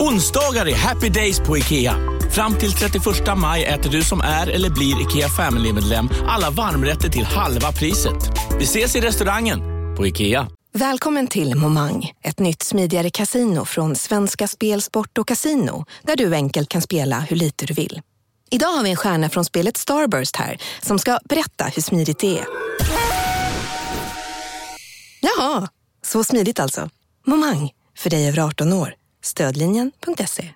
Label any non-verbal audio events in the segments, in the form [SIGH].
Onsdagar är happy days på IKEA. Fram till 31 maj äter du som är eller blir IKEA Family-medlem alla varmrätter till halva priset. Vi ses i restaurangen på IKEA. Välkommen till Momang, ett nytt smidigare kasino från Svenska Spel, Sport och Casino, där du enkelt kan spela hur lite du vill. Idag har vi en stjärna från spelet Starburst här, som ska berätta hur smidigt det är. Jaha, så smidigt alltså. Momang, för dig över 18 år. Stödlinjen.se.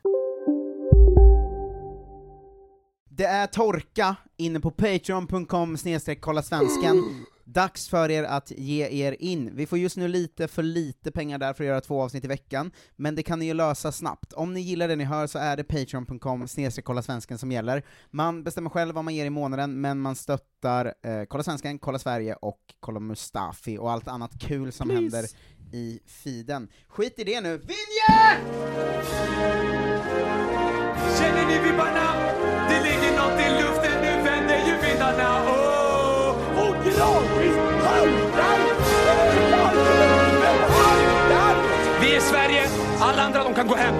Det är torka inne på patreon.com kolla svensken. Dags för er att ge er in. Vi får just nu lite för lite pengar där för att göra två avsnitt i veckan, men det kan ni ju lösa snabbt. Om ni gillar det ni hör så är det patreon.com kolla svensken som gäller. Man bestämmer själv vad man ger i månaden, men man stöttar eh, Kolla Svensken, Kolla Sverige och Kolla Mustafi och allt annat kul som händer i feeden. Skit i det nu. Vinje! Känner ni vibbarna? Det ligger nåt i luften, nu vänder ju vindarna. Oh! Och haltar Vi är Sverige, alla andra de kan gå hem.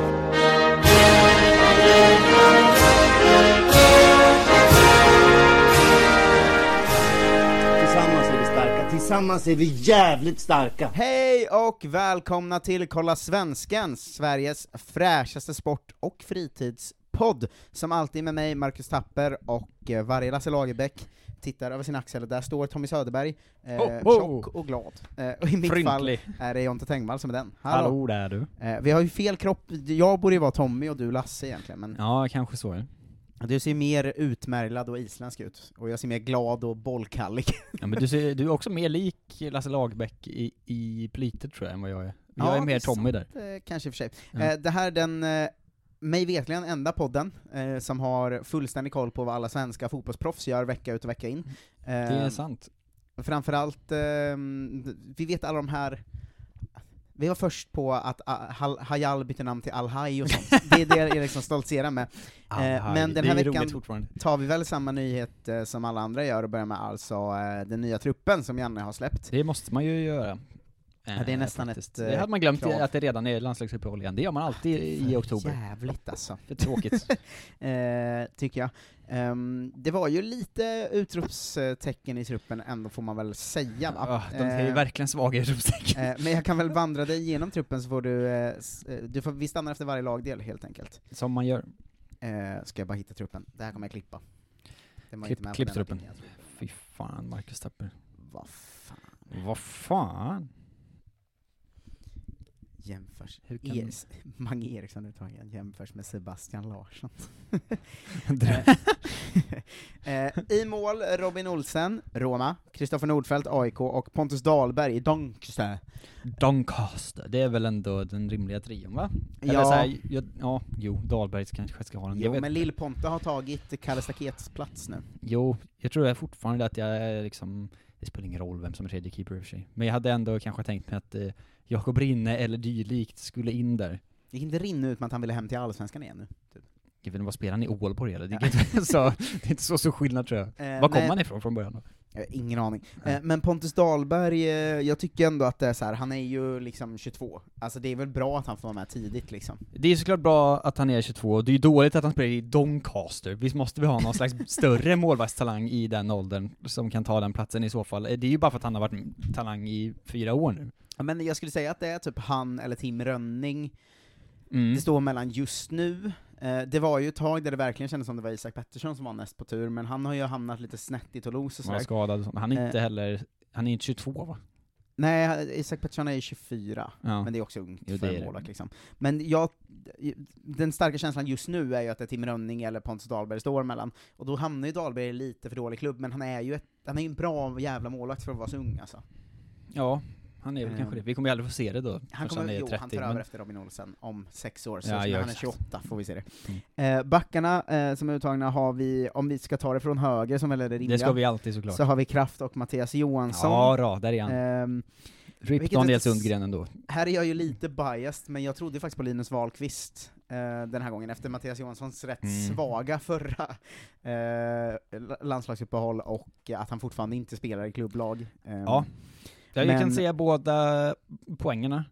Tillsammans är vi jävligt starka. Hej och välkomna till Kolla Svensken, Sveriges fräschaste sport och fritidspodd, som alltid med mig, Marcus Tapper, och eh, varje Lasse Lagerbäck tittar över sin axel, där står Tommy Söderberg, eh, Ho, ho. tjock och glad. Eh, och i mitt Fryntlig. fall är det Jonte Tengvall som är den. Hallå där du. Eh, vi har ju fel kropp, jag borde ju vara Tommy och du Lasse egentligen, men Ja, kanske så. ja. Du ser mer utmärglad och isländsk ut, och jag ser mer glad och bollkallig. [LAUGHS] Ja, men du, ser, du är också mer lik Lasse Lagerbäck i, i plytet tror jag än vad jag är. Jag Ja, är mer Tommy där. sant, eh, kanske i och för sig. Eh, det här är den, eh, mig vetligen enda podden som har fullständig koll på vad alla svenska fotbollsproffs gör vecka ut och vecka in. Det är sant. Framförallt, vi vet alla de här vi var först på att ah, Hayal bytte namn till Al-Haj och sånt. Det är det [LAUGHS] jag liksom stoltserar med. Eh, men den här är veckan tar vi väl samma nyhet eh, som alla andra gör och börjar med alltså eh, den nya truppen som Janne har släppt. Det måste man ju göra. Ja, det är Eh, nästan faktiskt. ett, Det eh, hade man glömt krav. att det redan är landslagsuppehåll igen. Det gör man alltid i, i oktober. Jävligt alltså. [LAUGHS] För tråkigt. [LAUGHS] eh, tycker jag. Ehm, det var ju lite utropstecken i truppen ändå, får man väl säga va? Ja, de är ju Eh, verkligen svaga utropstecken. eh, men jag kan väl [LAUGHS] vandra dig igenom truppen så får du, eh, eh, du får, vi stannar efter varje lagdel helt enkelt. Som man gör. Eh, ska jag bara hitta truppen, det här kommer jag klippa. Klipp, klipp truppen. Fy fan, Marcus Tapper. Vad fan. Vad fan? Jämförs. Hur kan- Es, [LAUGHS] Mange Eriksson överhuvudtaget jämförs med Sebastian Larsson. [LAUGHS] [LAUGHS] eh, I mål Robin Olsen, Roma, Kristoffer Nordfeldt, AIK och Pontus Dahlberg Doncaster. Doncaster, det är väl ändå den rimliga trion va? Eller Ja. här, ja, ja, jo, Dahlberg kanske ska ha den. Jo, men. Lill-Ponte har tagit Kalle Stakets plats nu. Jo, jag tror jag fortfarande att jag är liksom, det spelar ingen roll vem som är tredje keeper i och för sig. Men jag hade ändå kanske tänkt mig att eh, Jakob Rinne eller dylikt skulle in där. Det gick inte rinna ut med att han ville hem till Allsvenskan igen nu. Typ. Jag vet inte, vad spelar han i Ålborg eller? Det är, inte [LAUGHS] så, det är inte så stor skillnad tror jag. Eh, Var kom nej. han ifrån från början då? Ingen aning. Eh, men Pontus Dahlberg, eh, jag tycker ändå att det är så här, han är ju liksom 22. Alltså det är väl bra att han får vara med tidigt liksom. Det är såklart bra att han är 22, det är ju dåligt att han spelar i Doncaster. Visst måste vi ha någon slags [LAUGHS] större målvaktstalang i den åldern som kan ta den platsen i så fall. Det är ju bara för att han har varit talang i fyra år nu. Men jag skulle säga att det är typ han eller Tim Rönning, Mm. det står mellan just nu. Eh, det var ju ett tag där det verkligen kändes som det var Isak Pettersson som var näst på tur, men han har ju hamnat lite snett i Toulouse och Han var sådär. skadad och sånt. Han är inte Eh. heller, han är inte 22 va? Nej, Isak Pettersson är ju 24, Ja. men det är också ungt Jo, för en målvakt liksom. Men jag, den starka känslan just nu är ju att det är Tim Rönning eller Pontus Dahlberg står mellan, och då hamnar ju Dahlberg i lite för dålig klubb, men han är ju ett, han är en bra jävla målvakt för att vara så ung alltså. Ja, Han är väl Ehm, kanske det. Vi kommer ju aldrig få se det då. Han kommer, är jo, 30, han tar men- över efter Robin Olsen om sex år, så Ja, när han är exakt. 28 får vi se det. Mm. Eh, backarna eh, som är uttagna har vi, om vi ska ta det från höger som väl är det rimliga, Det ska vi alltid såklart. så har vi Kraft och Mattias Johansson. Ja, då, där är han. Ehm, RIP Daniel Sundgren ändå. Här är jag ju lite biased, men jag trodde faktiskt på Linus Wahlqvist eh, den här gången, efter Mattias Johanssons rätt Mm. svaga förra eh, la- landslagsuppehåll, och att han fortfarande inte spelar i klubblag. Ehm, Ja. Jag men- kan säga båda poängerna.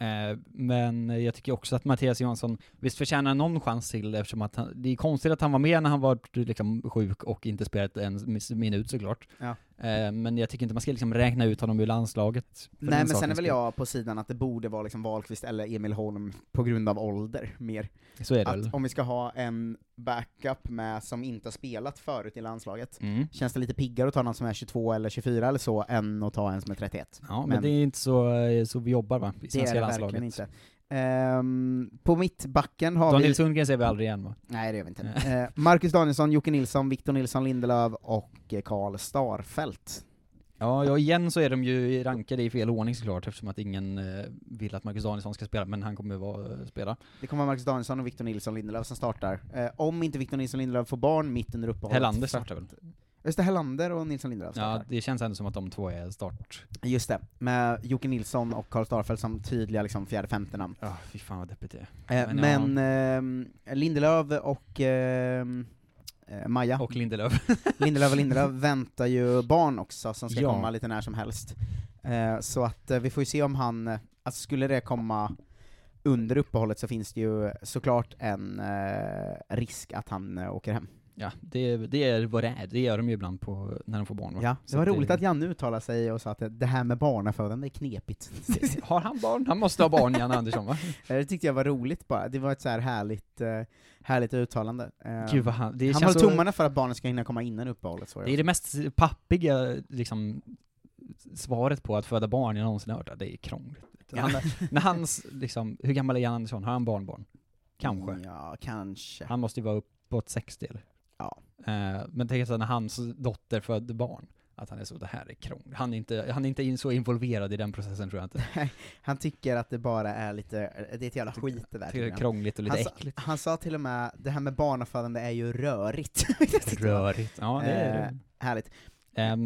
Eh, men jag tycker också att Mattias Johansson visst förtjänar någon chans till eftersom att han, det är konstigt att han var med när han var liksom sjuk och inte spelat en minut såklart. Ja. Eh, men jag tycker inte man ska liksom räkna ut honom ur landslaget. Nej men sen är väl jag på sidan att det borde vara liksom Wahlqvist eller Emil Holm på grund av ålder, mer. Så är det att väl. om vi ska ha en backup med som inte har spelat förut i landslaget, Mm. känns det lite piggare att ta någon som är 22 eller 24 eller så, än att ta en som är 31. Ja, men, det är inte så, eh, så vi jobbar va? I det är svenska det landslaget. verkligen inte. Ehm, på mittbacken har Daniel vi... Sundgren ser vi aldrig igen va? Nej det gör vi inte. Eh, Marcus Danielsson, Jocke Nilsson, Victor Nilsson Lindelöf och eh, Karl Starfelt. Ja, ja, igen så är de ju rankade i fel ordning såklart eftersom att ingen eh, vill att Marcus Danielsson ska spela, men han kommer vara, spela. Det kommer vara Marcus Danielsson och Victor Nilsson Lindelöf som startar. Eh, om inte Victor Nilsson Lindelöf får barn mitt under uppehållet. Hellander för- startar väl? Det, Hellander och Nilsson Lindelöf. Ja, det känns ändå som att de två är start. Just det, med Jocke Nilsson och Karl Starfelt som tydliga liksom fjärde, femte namn. Ja, fy fan vad deppigt det är. Eh, Men, men ehm, Lindelöf och ehm, eh, Maja, Och Lindelöf. [LAUGHS] Lindelöf och Lindelöf väntar ju barn också som ska Ja. komma lite när som helst. Eh, så att eh, vi får ju se om han, eh, alltså skulle det komma under uppehållet så finns det ju såklart en eh, risk att han eh, åker hem. Ja, det, det är vad det är. Det gör de ju ibland på, när de får barn. va? Ja, det Så var roligt det, att Janne uttalade sig och sa att det- här med barnafödande är knepigt. [LAUGHS] Har han barn? Han måste ha barn, Jan Andersson va? [LAUGHS] Det tyckte jag var roligt bara, det var ett så här härligt, eh, härligt uttalande. Eh, Gud vad han, det han håller så, tummarna för att barnen ska hinna komma innan uppehållet. Så Det är det mest pappiga, liksom, svaret på att föda barn jag någonsin hört. Det är krångligt. [LAUGHS] Ja. Han, när hans, liksom, hur gammal är Jan Andersson? Har han barnbarn? Kanske. Ja, kanske. Han måste ju vara uppåt 60 eller? Ja. Eh, men tänk så när hans dotter födde barn, att han är så, det här är krångligt. Han är inte, han är inte in, så involverad i den processen tror jag inte. Han tycker att det bara är lite, det är ett jävla skit det där. Tycker det är krångligt och lite han, sa- äckligt. han sa till och med, det här med barnafödande är ju rörigt. [LAUGHS] Rörigt. Ja, det är Eh, härligt. Eh,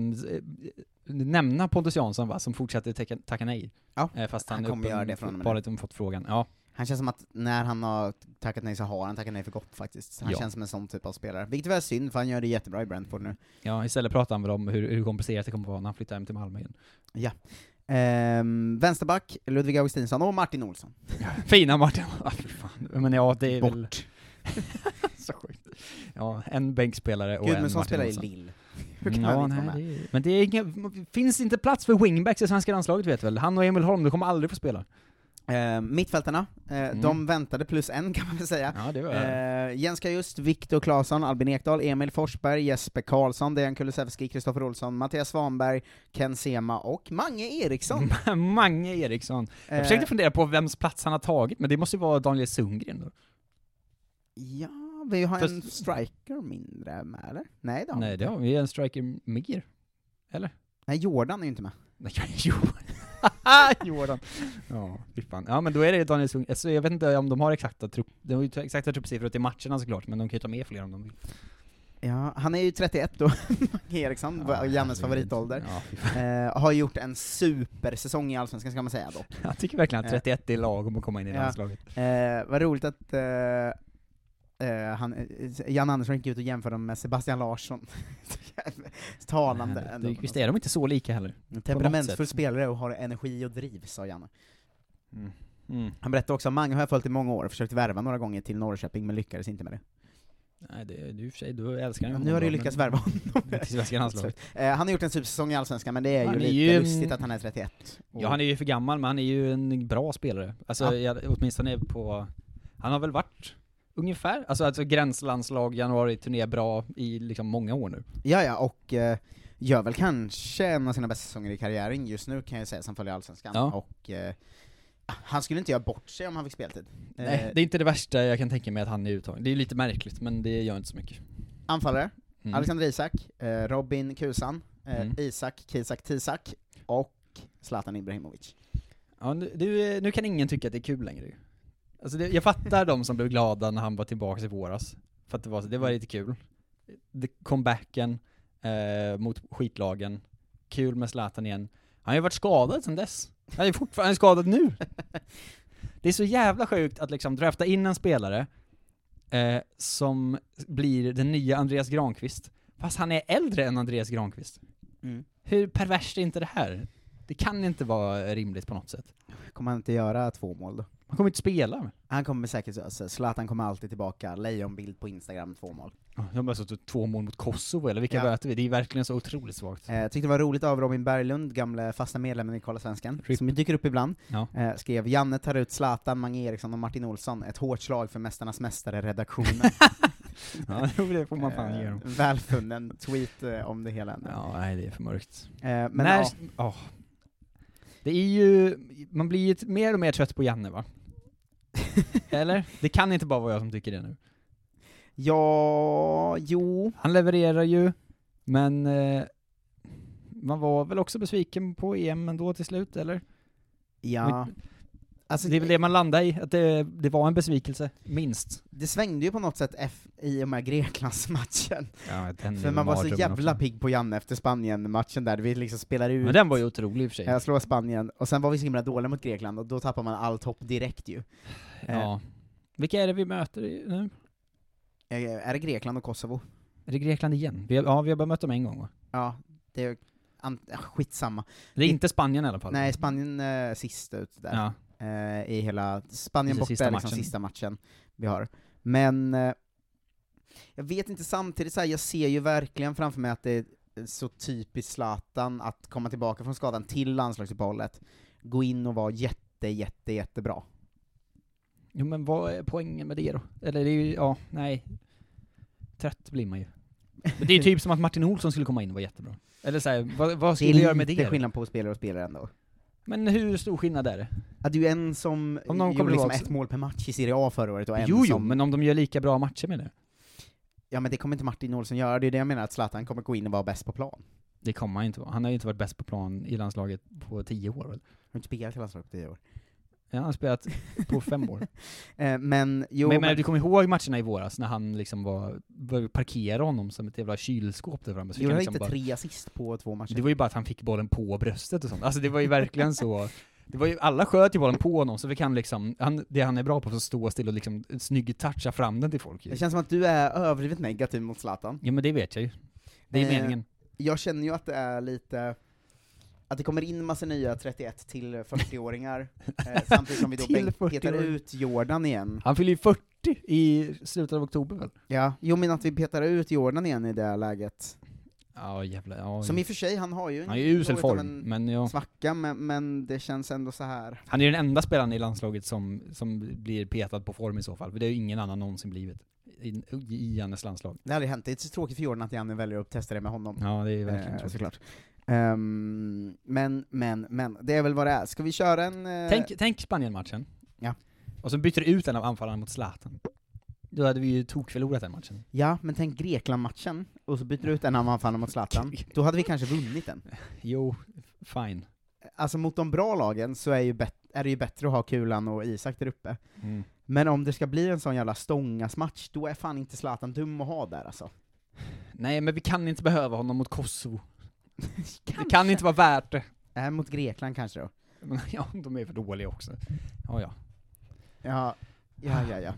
nämna Pontus Jansson va, som fortsätter tacka, tacka nej. Ja, Eh, fast han, han kommer göra det från och med inte fått frågan. Ja, Han känns som att när han har tackat nej så har han tackat nej för gott faktiskt. Han Ja. känns som en sån typ av spelare. Vilket väl är synd, för han gör det jättebra i Brentford nu. ja, istället pratar han väl om hur, hur komplicerat det kommer vara när han flyttar hem till Malmö igen. Ja. Ehm, vänsterback, Ludvig Augustinsson och Martin Olsson. [LAUGHS] Fina Martin! Ah, fan. Men ja, det är väl... Bort. [LAUGHS] så sjukt. Ja, en bänkspelare och en Gudmundsson Martin spelar i Olsson. Lille. Hur kan Mm, ja, inte nej, det är, men det är inga, finns inte plats för wingbacks i svenska landslaget vet väl? Han och Emil Holm, de kommer aldrig få spela. Eh, mittfältarna, eh, de väntade plus en kan man väl säga. Mm. Ja, det var Eh, Jens Just, Viktor Claesson, Albin Ekdal, Emil Forsberg, Jesper Karlsson, Dejan Kulusevski, Kristoffer Olsson, Mattias Svanberg, Ken Sema och Mange Eriksson. [LAUGHS] Mange Eriksson. Jag Eh, försökte fundera på vems plats han har tagit, men det måste ju vara Daniel Sundgren då. Ja, vi har en Fast- striker mindre med eller? Nej det har vi Nej, det har vi en striker mer. Eller? Nej, Jordan är ju inte med. Nej, [LAUGHS] jo. [LAUGHS] Jordan. Ja, fy fan. Ja, men då är det Daniel Sundgren. Alltså, jag vet inte om de har exakta trupp, de har exakta truppsiffror till matcherna såklart, men de kan ju ta med fler om de vill. Ja, han är ju 31 då, [LAUGHS] Eriksson, Ja, Jannes favoritålder. Ja. Eh, har gjort en supersäsong i Allsvenskan ska man säga dock. [LAUGHS] Jag tycker verkligen att Eh. 31 är lagom att komma in i Ja. landslaget. Eh, vad roligt att eh, eh, han, eh, Jan Andersson gick ut och jämförde dem med Sebastian Larsson. [LAUGHS] Talande Nej, visst är de inte så lika heller? En Temperamentsfull spelare och har energi och driv, sa Janne. Mm. Mm. Han berättade också, Mange har jag följt i många år, försökt värva några gånger till Norrköping, men lyckades inte med det. Nej, det, du, i och för sig, du älskar ju nu honom har du lyckats värva honom. [LAUGHS] Till svenska landslaget. Eh, han har gjort en supersäsong i Allsvenskan, men det är Han ju är lite ju lustigt att han är 31. Och- Ja, han är ju för gammal, men han är ju en bra spelare. Alltså, Ja. jag, åtminstone på... Han har väl varit ungefär, alltså, alltså gränslandslag, januari-turné bra i liksom många år nu. Ja, ja, och eh, gör väl kanske en av sina bästa säsonger i karriären just nu kan jag säga, som följer Allsvenskan. Ja. Och eh, han skulle inte göra bort sig om han fick speltid. Eh, Nej, det är inte det värsta jag kan tänka mig att han är uttagen. Det är lite märkligt, men det gör inte så mycket. Anfallare, Mm. Alexander Isak, eh, Robin Kusan, eh, Mm. Isak Kisak Tisak, och Zlatan Ibrahimovic. Ja, nu, nu kan ingen tycka att det är kul längre ju. Alltså det, jag fattar de som blev glada när han var tillbaka i våras. För att det var, det var lite kul. Det, comebacken eh, mot skitlagen. Kul med Zlatan igen. Han har ju varit skadad sedan dess. Han är fortfarande skadad nu. [LAUGHS] Det är så jävla sjukt att liksom drafta in en spelare eh, som blir den nya Andreas Granqvist, fast han är äldre än Andreas Granqvist. Mm. Hur perverst är inte det här? Det kan inte vara rimligt på något sätt. Kommer han inte göra två mål då? Han kommer inte spela. Han kommer säkert, alltså, Zlatan kommer alltid tillbaka, lejonbild på Instagram, två mål. De har suttit två mål mot Kosovo, eller vilka Ja. möter vi? Det är verkligen så otroligt svagt. Eh, Jag tyckte det var roligt av Robin Berglund, gamle fasta medlemmen i Kolla Svensken, som ju dyker upp ibland, Ja. eh, skrev Janne tar ut Zlatan, Mange Eriksson och Martin Olsson, ett hårt slag för Mästarnas Mästare-redaktionen. [LAUGHS] Ja, [LAUGHS] det får man fan ge dem. Eh, Välfunnen tweet eh, om det hela. Ja, nej det är för mörkt. Eh, men När, ja, åh. Det är ju, man blir ju mer och mer trött på Janne va? [LAUGHS] Eller? Det kan inte bara vara jag som tycker det nu. ja, jo, Han levererar ju, men eh, man var väl också besviken på EM ändå till slut, eller? ja. Men- Alltså, det är väl det man landar i, att det, det var en besvikelse, minst. det svängde ju på något sätt F i och med Greklandsmatchen. Ja, För man var så jävla pigg på Janne efter Spanien-matchen där, vi liksom spelar ut Men den var ju otrolig i och för sig. Jag slår Spanien, och sen var vi så himla dåliga mot Grekland, och då tappar man allt hopp direkt ju. Ja. Vilka är det vi möter nu? Eh, är det Grekland och Kosovo? Är det Grekland igen? Vi har, ja, vi har bara mött dem en gång va? Ja, det är an- skitsamma. Det är inte Spanien i alla fall. Nej, Spanien eh, sist ut där. Ja. Eh, I hela, Spanien borta sista är liksom matchen. sista matchen vi har. Men, eh, jag vet inte samtidigt så här, jag ser ju verkligen framför mig att det är så typiskt Zlatan att komma tillbaka från skadan till landslagsuppehållet, gå in och vara jätte, jätte, jättebra. Jo men vad är poängen med det då? Eller det är ju, ja, nej. Trött blir man ju. Men det är ju typ som att Martin Olsson skulle komma in och vara jättebra. Eller såhär, vad, vad Det skulle är du göra med lite det? skillnad på spelare och spelare ändå. Men hur stor skillnad är det? Ja, det är ju en som Om de gjorde kommer liksom ett mål per match i Serie A förra året, och en Jo, jo, som... men om de gör lika bra matcher med det? Ja men det kommer inte Martin Olsson göra, det är det jag menar, att Zlatan kommer gå in och vara bäst på plan. Det kommer han inte vara. Han har ju inte varit bäst på plan i landslaget på tio år väl? har inte spelat i landslaget på tio år. Ja, han har spelat på fem år. [LAUGHS] Eh, men, jo, men, men du kommer ihåg matcherna i våras när han liksom var, började parkera honom som ett jävla kylskåp där framme. Så gjorde han liksom inte bara, tre assist på två matcher? det var ju bara att han fick bollen på bröstet och sånt. Alltså det var ju verkligen så, det var ju, alla sköt ju bollen på honom, så fick han liksom, han, det han är bra på, att stå still och liksom snyggt toucha fram den till folk. Det känns som att du är överdrivet negativ mot Zlatan. Ja men det vet jag ju. Det är Eh, meningen. Jag känner ju att det är lite, att det kommer in massa nya 31 till 40-åringar, [LAUGHS] eh, samtidigt som vi då Till bänk- petar 40-åringar. ut Jordan igen. Han fyller ju 40 i slutet av oktober väl? Ja, jo men att vi petar ut Jordan igen i det läget. Ja jävlar, ja. Som i och för sig, han har ju han är ju usel något av form, en men ja. svacka, men, men det känns ändå så här. Han är den enda spelaren i landslaget som, som blir petad på form i så fall, för det har ju ingen annan någonsin blivit. I, i Jannes landslag. Det har aldrig hänt, det är så tråkigt för Jordan att Janne väljer att testa det med honom. Ja, det är verkligen Eh, tråkigt. såklart. Ehm, men, men, men, det är väl vad det är. Ska vi köra en... eh, Tänk, tänk Spanien-matchen. Ja. Och så byter du ut en av anfallarna mot Zlatan. Då hade vi ju tokförlorat den matchen. Ja, men tänk Grekland-matchen, och så byter du ut en av anfallarna mot Zlatan. Då hade vi kanske vunnit den. [LAUGHS] Jo, fine. Alltså mot de bra lagen så är, ju är det ju bättre att ha Kulan och Isak där uppe. Mm. Men om det ska bli en sån jävla stångasmatch, då är fan inte Zlatan dum att ha där alltså. Nej, men vi kan inte behöva honom mot Kosovo. Det kan inte vara värt det. Äh, mot Grekland kanske då. Men, [LAUGHS] ja, de är för dåliga också. Ja, ja. Ja, ja, ja, ja.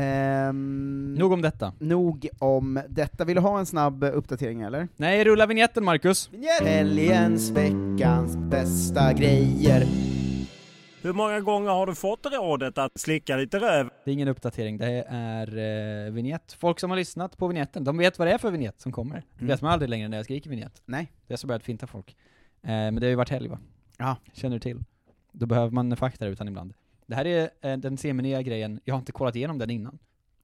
Ehm, Nog om detta. nog om detta. Vill du ha en snabb uppdatering eller? Nej, rulla vignetten Marcus. Helgens, veckans bästa grejer. Hur många gånger har du fått rådet att slicka lite röv? Det är ingen uppdatering, det är eh, vignett. Folk som har lyssnat på vignetten, de vet vad det är för vignett som kommer. Det Mm. vet man aldrig längre när jag skriker vignett. Nej. Det är så börjat finta folk. Eh, men det har ju varit helg va? Ja. Känner du till? Då behöver man fakta utan ibland. Det här är eh, den seminiga grejen, jag har inte kollat igenom den innan.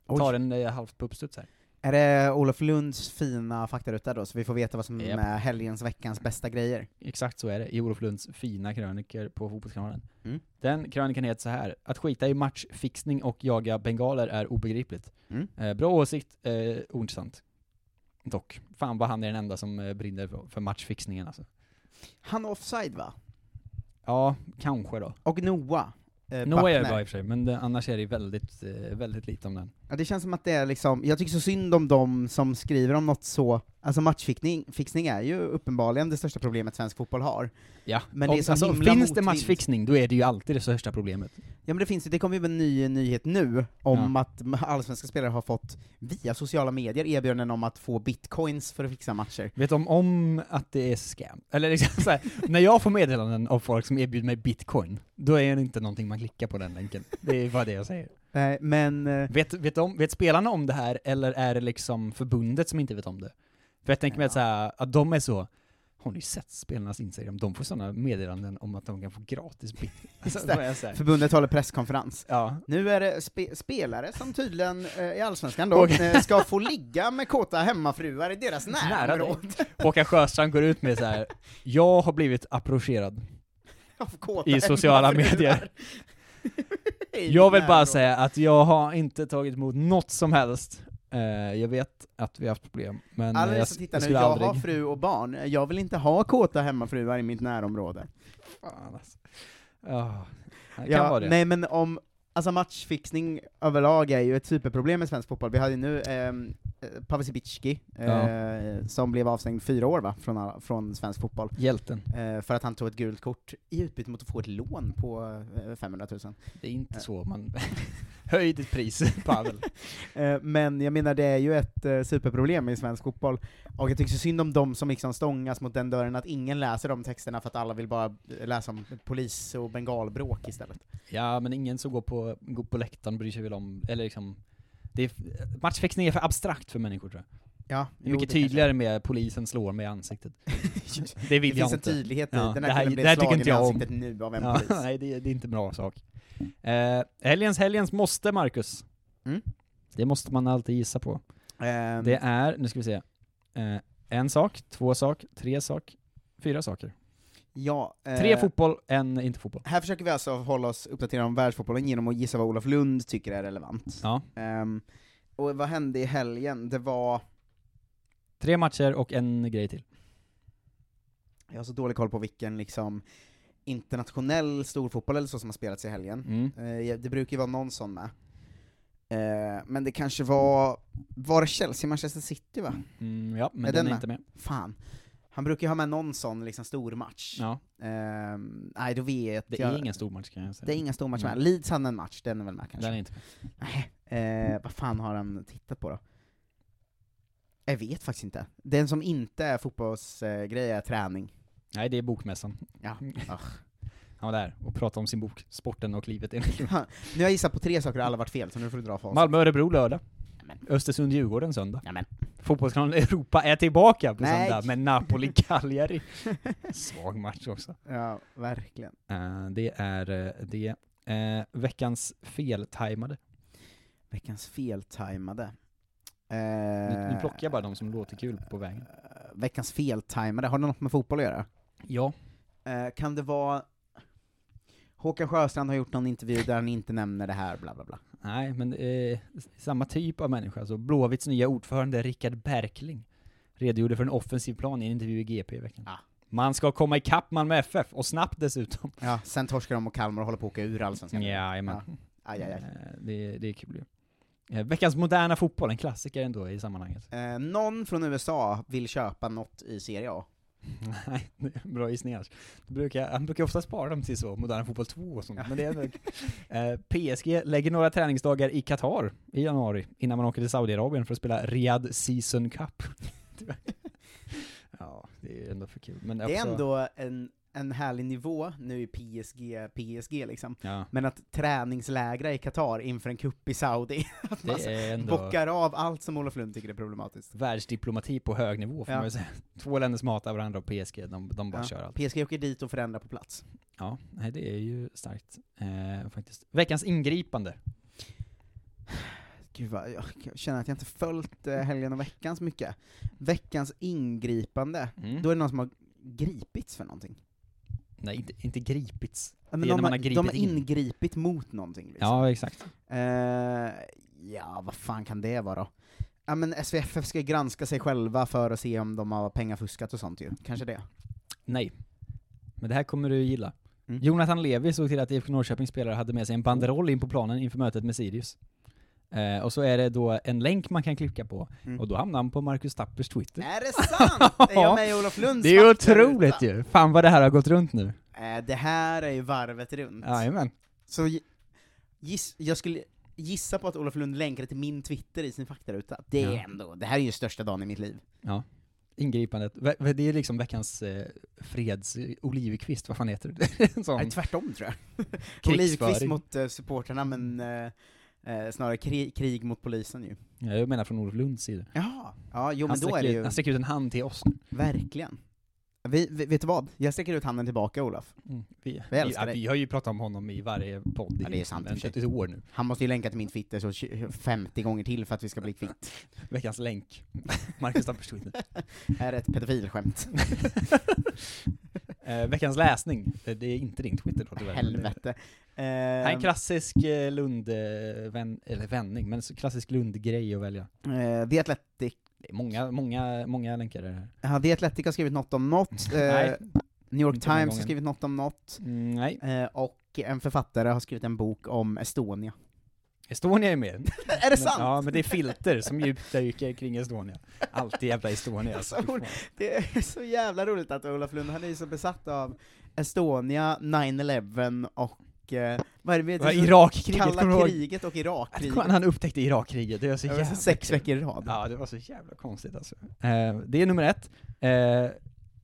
Jag Oj. tar den eh, halvt på uppstuds här. Är det Olof Lunds fina faktaruta då, så vi får veta vad som Japp. är helgens, veckans bästa grejer? Exakt så är det, i Olof Lunds fina krönikor på Fotbollskanalen. Mm. Den krönikan heter så här. att skita i matchfixning och jaga bengaler är obegripligt. Mm. Eh, bra åsikt, eh, ointressant. Dock. Fan vad han är den enda som eh, brinner för, för matchfixningen alltså. Han offside va? Ja, kanske då. Och Noah. Eh, Noah är det bra i och för sig, men det, annars är det väldigt, eh, väldigt lite om den. Ja, det känns som att det är liksom, jag tycker så synd om dem som skriver om något så, alltså matchfixning fixning är ju uppenbarligen det största problemet svensk fotboll har. Ja, Men det är så alltså, himla finns det motvind. matchfixning, då är det ju alltid det största problemet. Ja men det finns det kommer ju en ny nyhet nu, om Ja. att allsvenska spelare har fått, via sociala medier, erbjudanden om att få bitcoins för att fixa matcher. Vet de om att det är scam? Eller liksom så här, när jag får meddelanden av folk som erbjuder mig bitcoin, då är det inte någonting man klickar på den länken. Det är bara det jag säger. Nej, men... eh, Vet, vet, de, vet spelarna om det här, eller är det liksom förbundet som inte vet om det? För jag tänker mig att, så här, att de är så, har ni sett spelarnas Instagram? De får sådana meddelanden om att de kan få gratis bit. [LAUGHS] Just Så det. får jag säga. Förbundet håller presskonferens. Ja. Nu är det spe spelare som tydligen eh, i Allsvenskan då, eh, ska få ligga med kåta hemmafruar i deras [LAUGHS] närområde. [LAUGHS] Håkan Sjöstrand går ut med så här. jag har blivit approcherad i sociala medier. Jag vill bara säga att jag har inte tagit emot något som helst. Eh, jag vet att vi har haft problem, men Alla eh, jag, som jag tittar nu, skulle jag aldrig... har fru och barn, jag vill inte ha kåta hemmafruar i mitt närområde. Fan alltså. Ja, det kan Ja, vara det. nej men om, alltså matchfixning överlag är ju ett superproblem med svensk fotboll. Vi hade ju nu ehm, eh, Pavel Cibicki, eh, som blev avstängd fyra år va, från, från svensk fotboll. Hjälten. Eh, för att han tog ett gult kort i utbyte mot att få ett lån på eh, 500 000. Det är inte så man... [LAUGHS] Höj ditt pris, [LAUGHS] Pavel. Eh, men jag menar, det är ju ett eh, superproblem i svensk fotboll, och jag tycker så synd om de som liksom stångas mot den dörren, att ingen läser de texterna för att alla vill bara eh, läsa om polis och bengalbråk istället. Ja, men ingen som går på, går på läktaren bryr sig väl om, eller liksom... Det är, matchfixning är för abstrakt för människor tror jag. Ja, Det är jo, mycket det kanske- tydligare med polisen slår mig i ansiktet. [LAUGHS] det vill det jag finns inte. en tydlighet i, Ja, den det här här, killen det blev här slagen i jag om. ansiktet nu av en ja, polis. Nej, det, det är inte en bra sak. Eh, helgens, helgens måste, Marcus. Mm. Det måste man alltid gissa på. Ehm, Det är, nu ska vi se, eh, en sak, två sak, tre sak, fyra saker. ja, eh, Tre fotboll, en inte fotboll. Här försöker vi alltså hålla oss uppdaterade om världsfotbollen genom att gissa vad Olof Lund tycker är relevant. Ja. Ehm, och vad hände i helgen? Det var... Tre matcher och en grej till. Jag har så dålig koll på vilken liksom internationell storfotboll eller så som har spelats i helgen. Mm. Eh, det brukar ju vara någon sån med. Eh, men det kanske var... Var det Chelsea-Manchester City va? Mm, ja, men Är den den är med? inte med. Fan. Han brukar ju ha med någon sån liksom stor match. Ja. Ehm, nej, då vet Det jag... är ingen stor match kan jag säga. Det är inga stormatcher med. Leeds hade en match, den är väl med kanske? Den är inte med. Nej. Eh, vad fan har han tittat på då? Jag vet faktiskt inte. Den som inte är fotbollsgrej är träning. Nej, det är bokmässan. Ja. [LAUGHS] Ugh. Han var där och pratade om sin bok, Sporten och livet [LAUGHS] nu har jag gissat på tre saker och alla varit fel, så nu får du dra facit. Malmö-Örebro lördag. Nämen. Östersund-Djurgården söndag. Nämen. Fotbollskanalen Europa är tillbaka på Nej. söndag med Napoli-Cagliari. [LAUGHS] Svag match också. Ja, verkligen. Eh, det är eh, det. Eh, veckans feltajmade. Veckans feltajmade. Nu, Eh, nu plockar jag bara de som låter kul på vägen. Veckans feltajmade, har det något med fotboll att göra? Ja. Eh, kan det vara... Håkan Sjöstrand har gjort någon intervju där han inte nämner det här, bla bla bla. Nej, men är samma typ av människa. Alltså Blåvitts nya ordförande Rickard Berkling redogjorde för en offensiv plan i en intervju i GP i veckan. Ah. Man ska komma ikapp Malmö FF, och snabbt dessutom. Ja, sen torskar de och Kalmar och håller på att åka ur allsvenskan. Jajamän. Ja. Aj, aj, aj. Eh, Det, det är kul ju. Eh, Veckans moderna fotboll, en klassiker ändå i sammanhanget. Eh, någon från USA vill köpa något i Serie A. [LAUGHS] Nej, det är bra gissning annars. Då brukar, jag- han brukar ofta spara dem till så, Moderna Fotboll 2 och sånt, men det är nog- [LAUGHS] eh, PSG lägger några träningsdagar i Qatar i januari, innan man åker till Saudiarabien för att spela Riyadh Season Cup. [LAUGHS] ja, det är ändå för kul. Men Det är också, ändå en, en härlig nivå nu i PSG, PSG liksom. Ja. Men att träningslägra i Qatar inför en kupp i Saudi, [LAUGHS] att man Det är ändå- bockar av allt som Olof Lund tycker är problematiskt. Världsdiplomati på hög nivå får Ja. man ju säga. [LAUGHS] Två länder som hatar varandra och PSG, de, de bara Ja, kör allt. PSG åker dit och förändrar på plats. Ja, nej det är ju starkt eh, faktiskt. Veckans ingripande. Gud vad, jag känner att jag inte följt eh, helgen och veckan så mycket. Veckans ingripande, Mm. då är det någon som har gripits för någonting. Nej, inte, inte gripits. Ja, men det är de, när man har har, gripit de har in. ingripit mot någonting liksom. Ja, exakt. Eh, ja, vad fan kan det vara då? Ja men SVFF ska granska sig själva för att se om de har pengafuskat och sånt ju, kanske det. Nej. Men det här kommer du gilla. Mm. Jonathan Levi såg till att IFK Norrköpings spelare hade med sig en banderoll in på planen inför mötet med Sirius. Eh, och så är det då en länk man kan klicka på, Mm. och då hamnar han på Marcus Tappers Twitter. Är det sant? [LAUGHS] är jag med i Olof Lunds Det är otroligt ju! Fan vad det här har gått runt nu. Eh, Det här är ju varvet runt. Jajamän. Så gi- giss, jag skulle gissa på att Olof Lund länkade till min Twitter i sin faktaruta. Det är Ja. ändå, det här är ju största dagen i mitt liv. Ja. Ingripandet. Det är liksom veckans eh, freds... Olivkvist, vad fan heter det? [LAUGHS] Sån Nej, tvärtom tror jag. [LAUGHS] Olivkvist mot uh, supporterna, men eh, eh, snarare krig, krig mot polisen ju. Ja, jag menar från Olof Lunds sida. Jaha, ja, jo han, men då är det ju... han sträcker ut en hand till oss nu. Verkligen. Vi, vi, vet du vad? Jag sträcker ut handen tillbaka Olof. Mm, vi, Vi älskar ja, dig. vi har ju pratat om honom i varje podd Ja, det är sant i ett år nu. Han måste ju länka till min Twitter så 20 50 gånger till för att vi ska bli kvitt. [LAUGHS] Veckans länk. Marcus Tappers Twitter. Här [LAUGHS] är ett pedofilskämt. [LAUGHS] Eh, veckans läsning. Det är inte din Twitter då tyvärr. Helvete. Är en Eh, klassisk eh, Lund, eh, vän, eller vändning, men så klassisk Lund-grej att välja. eh, The Athletic, Det är många, många, många länkar där. ja, The Athletic har skrivit något om något, eh, New York inte här Times har skrivit något om något, Mm, nej. eh, och en författare har skrivit en bok om Estonia. Estonia är med. [LAUGHS] är det Men- sant? Ja, men det är filter som djupdyker kring Estonia. Alltid jävla Estonia. Alltså. [LAUGHS] Så- Det är så jävla roligt att Olof Lund, han är ju så besatt av Estonia, 9-11 och eh, vad är det, du, Irakkriget, Kalla kriget och Irakkriget. Att han upptäckte Irakkriget, det var så Det jävla sex kul. veckor i rad. Ja, det var så jävla konstigt alltså. Eh, det är nummer ett. Eh,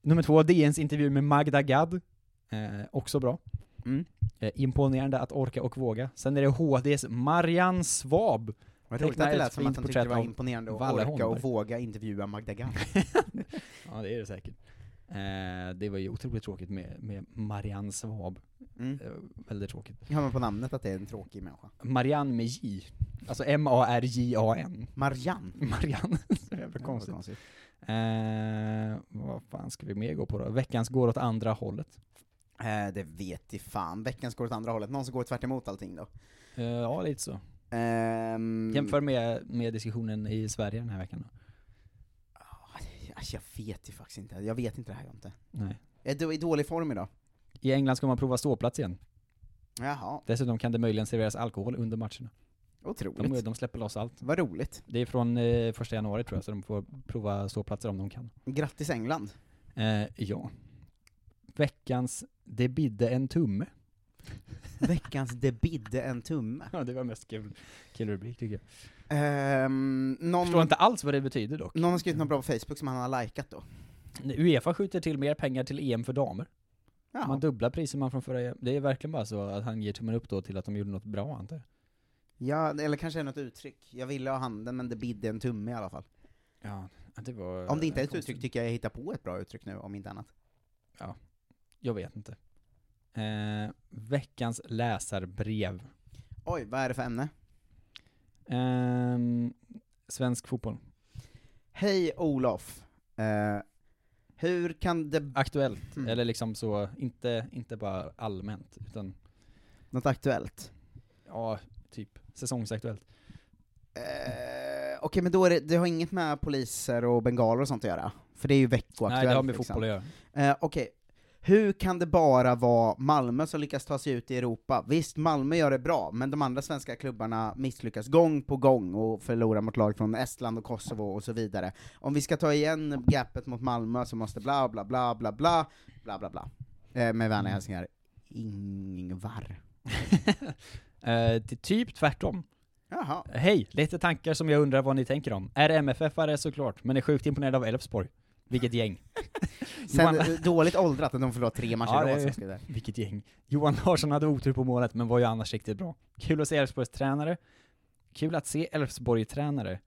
nummer två, DNs intervju med Magda Gad. Eh, också bra. Mm. Eh, imponerande att orka och våga. Sen är det HDs Marianne Svab. Vad roligt att det lät som att han tyckte det var imponerande att orka och våga intervjua Magda Gad. [LAUGHS] Ja, det är det säkert. Eh, det var ju otroligt tråkigt med, med Marianne Svab. Mm. Eh, väldigt tråkigt. Hör man på namnet att det är en tråkig människa. Marianne med J. Alltså M-A-R-J-A-N. Marianne. [LAUGHS] Marianne. [LAUGHS] Ja, vad konstigt. konstigt. Eh, vad fan ska vi mer gå på då? Veckans går åt andra hållet. Eh, det vet i fan. Veckans går åt andra hållet. Någon som går tvärt emot allting då? Eh, ja, lite så. Ehm, Jämför med, med diskussionen i Sverige den här veckan då. Alltså, jag vet ju faktiskt inte. Jag vet inte det här jag inte. Nej. Är då- i dålig form idag. I England ska man prova ståplats igen. Jaha, Dessutom kan det möjligen serveras alkohol under matcherna. otroligt. De, de släpper loss allt. Vad roligt. Det är från eh, första januari tror jag, så de får prova ståplatser om de kan. Grattis England. Eh, ja. Veckans Det bidde en tumme. [LAUGHS] Veckans Det bidde en tumme. Ja, det var mest kul, kul rubrik tycker jag. Ehm, någon, Förstår inte alls vad det betyder dock. någon har skrivit något bra på Facebook som han har likat då. Uefa skjuter till mer pengar till EM för damer. Jaha. Man dubblar priser man från förra EM. Det är verkligen bara så att han ger tummen upp då till att de gjorde något bra antar jag. Ja, eller kanske är något uttryck. Jag ville ha handen men det bidde en tumme i alla fall. Ja, det var... Om det inte är ett konstigt. uttryck tycker jag jag hittar på ett bra uttryck nu, om inte annat. Jag vet inte. Eh, veckans läsarbrev. Oj, vad är det för ämne? Ehm, svensk fotboll. Hej Olof. Eh, hur kan det... Aktuellt, Mm. eller liksom så, inte, inte bara allmänt, utan Något aktuellt? ja, typ säsongsaktuellt. Eh, Okej, men då är det, det har inget med poliser och bengaler och sånt att göra? För det är ju veckoaktuellt Nej, det har med liksom. fotboll att göra. Eh, Okej, hur kan det bara vara Malmö som lyckas ta sig ut i Europa? Visst, Malmö gör det bra, men de andra svenska klubbarna misslyckas gång på gång och förlorar mot lag från Estland och Kosovo och så vidare. Om vi ska ta igen gapet mot Malmö så måste bla bla bla bla bla, bla bla bla. Eh, med vänliga hälsningar, Ingvar. [LAUGHS] eh, det är typ tvärtom. Jaha. Hej, lite tankar som jag undrar vad ni tänker om. Är MFF-are såklart, men är sjukt imponerad av Elfsborg. Vilket gäng. [LAUGHS] Sen Johan- eh, dåligt åldrat att de förlorar tre matcher Ja, det rad. Vilket gäng. Johan Larsson hade otur på målet, men var ju annars riktigt bra. Kul att se Elfsborgs tränare. Kul att se Elfsborg tränare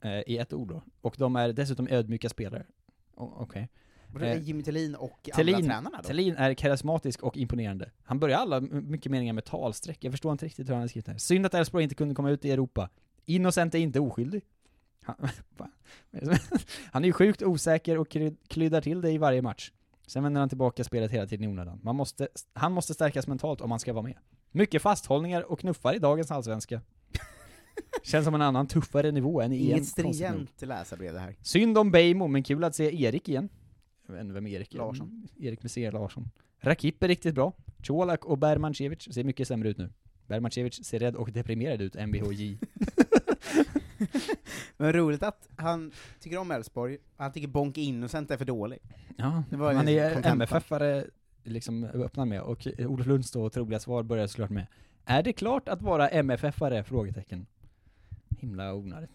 eh, i ett ord då. Och de är dessutom ödmjuka spelare. O- Okej. Var det Eh, Jimmy Tillin och alla Thelin, tränarna då? Thelin är karismatisk och imponerande. Han börjar alla mycket meningar med talsträck. Jag förstår inte riktigt hur han har skrivit det här. Synd att Elfsborg inte kunde komma ut i Europa. Innocent är inte oskyldig. [LAUGHS] Han, är han ju sjukt osäker och kryddar till det i varje match. Sen vänder han tillbaka spelet hela tiden i onödan. Man måste, han måste stärkas mentalt om han ska vara med. Mycket fasthållningar och knuffar i dagens allsvenska. [LAUGHS] Känns som en annan tuffare nivå än i EM. Inget stringent läsarbrev det här. Synd om Bejmo, men kul att se Erik igen. Jag vet inte vem Erik är. Larsson. Erik Messier Larsson. Rakip är riktigt bra. Colak och Bermancevic ser mycket sämre ut nu. Bermancevic ser rädd och deprimerad ut, MBHJ. [LAUGHS] [LAUGHS] Men roligt att han tycker om Elfsborg, han tycker Bonk Innocent är för dålig. Ja, Det var han ju är. MFF-are liksom öppnar med, och Olof Lunds då troliga svar börjar såklart med Är det klart att vara MFF-are? Frågetecken. Himla onödigt.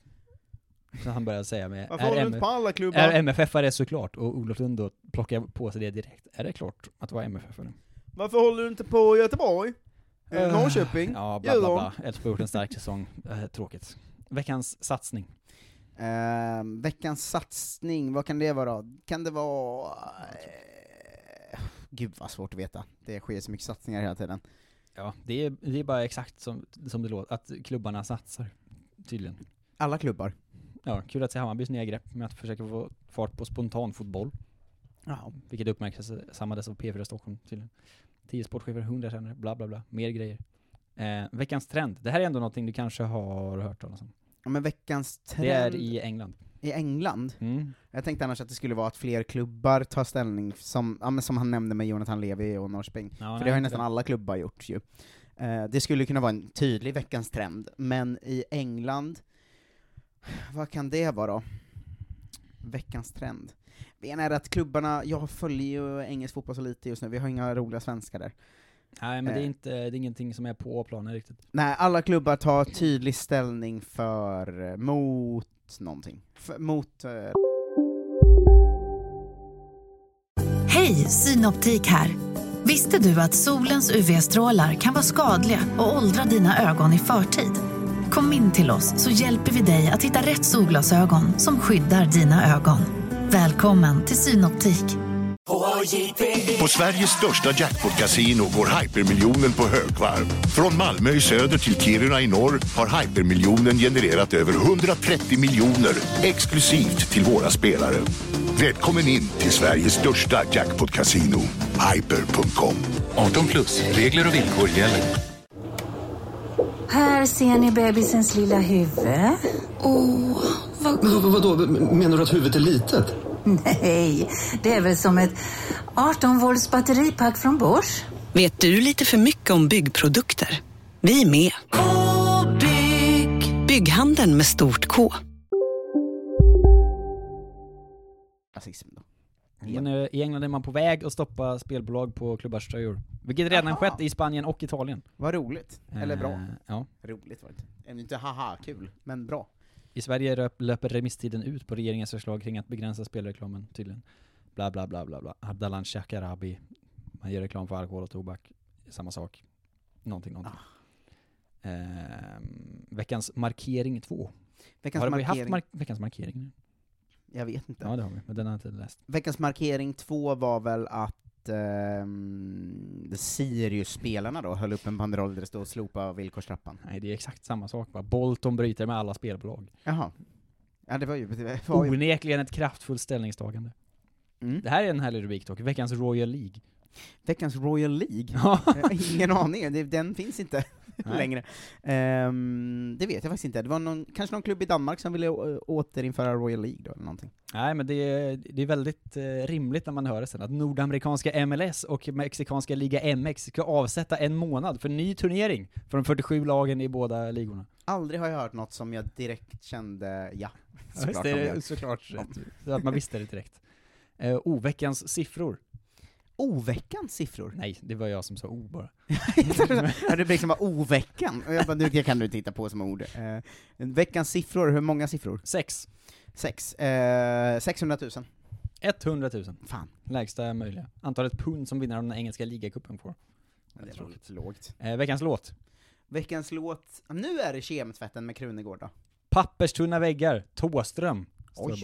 Så han börjar säga med Varför inte på alla klubbar? Är MFF-are såklart? Och Olof Lund då plockar på sig det direkt. Är det klart att vara MFF-are? Varför håller du inte på Göteborg? Eh, Norrköping? Ja, bla bla bla. Elfsborg har gjort en stark säsong. Eh, tråkigt. Veckans satsning. Ehm, veckans satsning, vad kan det vara? Kan det vara... Eh, gud vad svårt att veta. Det sker så mycket satsningar hela tiden. Ja, det är, det är bara exakt som, som det låter, att klubbarna satsar. Tydligen. Alla klubbar. Ja, kul att se Hammarbys nya grepp med att försöka få fart på spontanfotboll. Ja. Vilket uppmärksammades av P4 Stockholm tydligen. 10 sportchefer, 100 tränare, bla bla bla. Mer grejer. Eh, veckans trend. Det här är ändå någonting du kanske har hört talas om. Ja, men veckans trend... Det är i England. I England? Mm. Jag tänkte annars att det skulle vara att fler klubbar tar ställning, som, ja, men som han nämnde med Jonathan Levi och Norrköping. Ja, För nej, det har ju nästan det. alla klubbar gjort ju. Eh, det skulle kunna vara en tydlig veckans trend, men i England, vad kan det vara då? Veckans trend? Det ena är att klubbarna, jag följer ju engelsk fotboll så lite just nu, vi har inga roliga svenskar där. Nej men det är Eh. inte, det är ingenting som är på planen riktigt. Nej, alla klubbar tar tydlig ställning för, eh, mot någonting. För, mot... Eh, Hej, Synoptik här. Visste du att solens UV-strålar kan vara skadliga och åldra dina ögon i förtid? Kom in till oss så hjälper vi dig att hitta rätt solglasögon som skyddar dina ögon. Välkommen till Synoptik. På Sveriges största jackpot-kasino går hypermiljonen på högvarv. Från Malmö i söder till Kiruna i norr har hypermiljonen genererat över 130 miljoner exklusivt till våra spelare. Välkommen in till Sveriges största jackpot-kasino, hyper.com. 18 plus, regler och villkor gäller. Här ser ni bebisens lilla huvud. Åh, vad... Men vadå, menar du att huvudet är litet? [LAUGHS] Nej, det är väl som ett 18 volts batteripack från Bosch. Vet du lite för mycket om byggprodukter? Vi är med. -bygg. Bygghandeln med stort K. rasism då. Men eh, i England är man på väg att stoppa spelbolag på klubbars tröjor. Vilket redan Jaha. skett i Spanien och Italien. Vad roligt. Eller bra. Eh, ja. Roligt var det inte. Eller inte haha, kul, men bra. I Sverige löper remisstiden ut på regeringens förslag kring att begränsa spelreklamen tydligen. Bla bla bla bla bla. Ardalan Shekarabi. Man gör reklam för alkohol och tobak. Samma sak. Någonting, någonting. Ehm, veckans markering 2. Veckans har vi haft markering. mark- veckans markering nu? Jag vet inte. Ja det har vi, men den har jag inte läst. Veckans markering två var väl att ehm, Sirius-spelarna då höll upp en banderoll där det stod 'slopa villkorstrappan'. Nej det är exakt samma sak va. Bolton bryter med alla spelbolag. Jaha. Ja det var ju... Det var ju Onekligen ett kraftfullt ställningstagande. Mm. Det här är en härlig rubrik dock. Veckans Royal League. Veckans Royal League? Ingen aning, den finns inte. [LAUGHS] längre. Ehm, det vet jag faktiskt inte. Det var någon, kanske någon klubb i Danmark som ville återinföra Royal League då, eller någonting. Nej men det är, det är väldigt eh, rimligt när man hör det sen, att nordamerikanska MLS och mexikanska Liga MX ska avsätta en månad för ny turnering för de 47 lagen i båda ligorna. Aldrig har jag hört något som jag direkt kände ja. Ja, såklart det de är gör. såklart. Så att man visste det direkt. Eh, oh, veckans siffror. Oveckans siffror? Nej, det var jag som sa O bara. [LAUGHS] ja, det blir liksom bara oveckan, och jag bara, nu det kan du titta på som ord. Eh, veckans siffror, hur många siffror? Sex. Sex. Eh, 600 000. 100 000. Fan. Lägsta möjliga. Antalet pund som vinner av den engelska ligacupen får. Det var lite lågt. Eh, veckans låt. Veckans låt, nu är det Kemtvätten med Krunegård då. Papperstunna väggar, Tåström.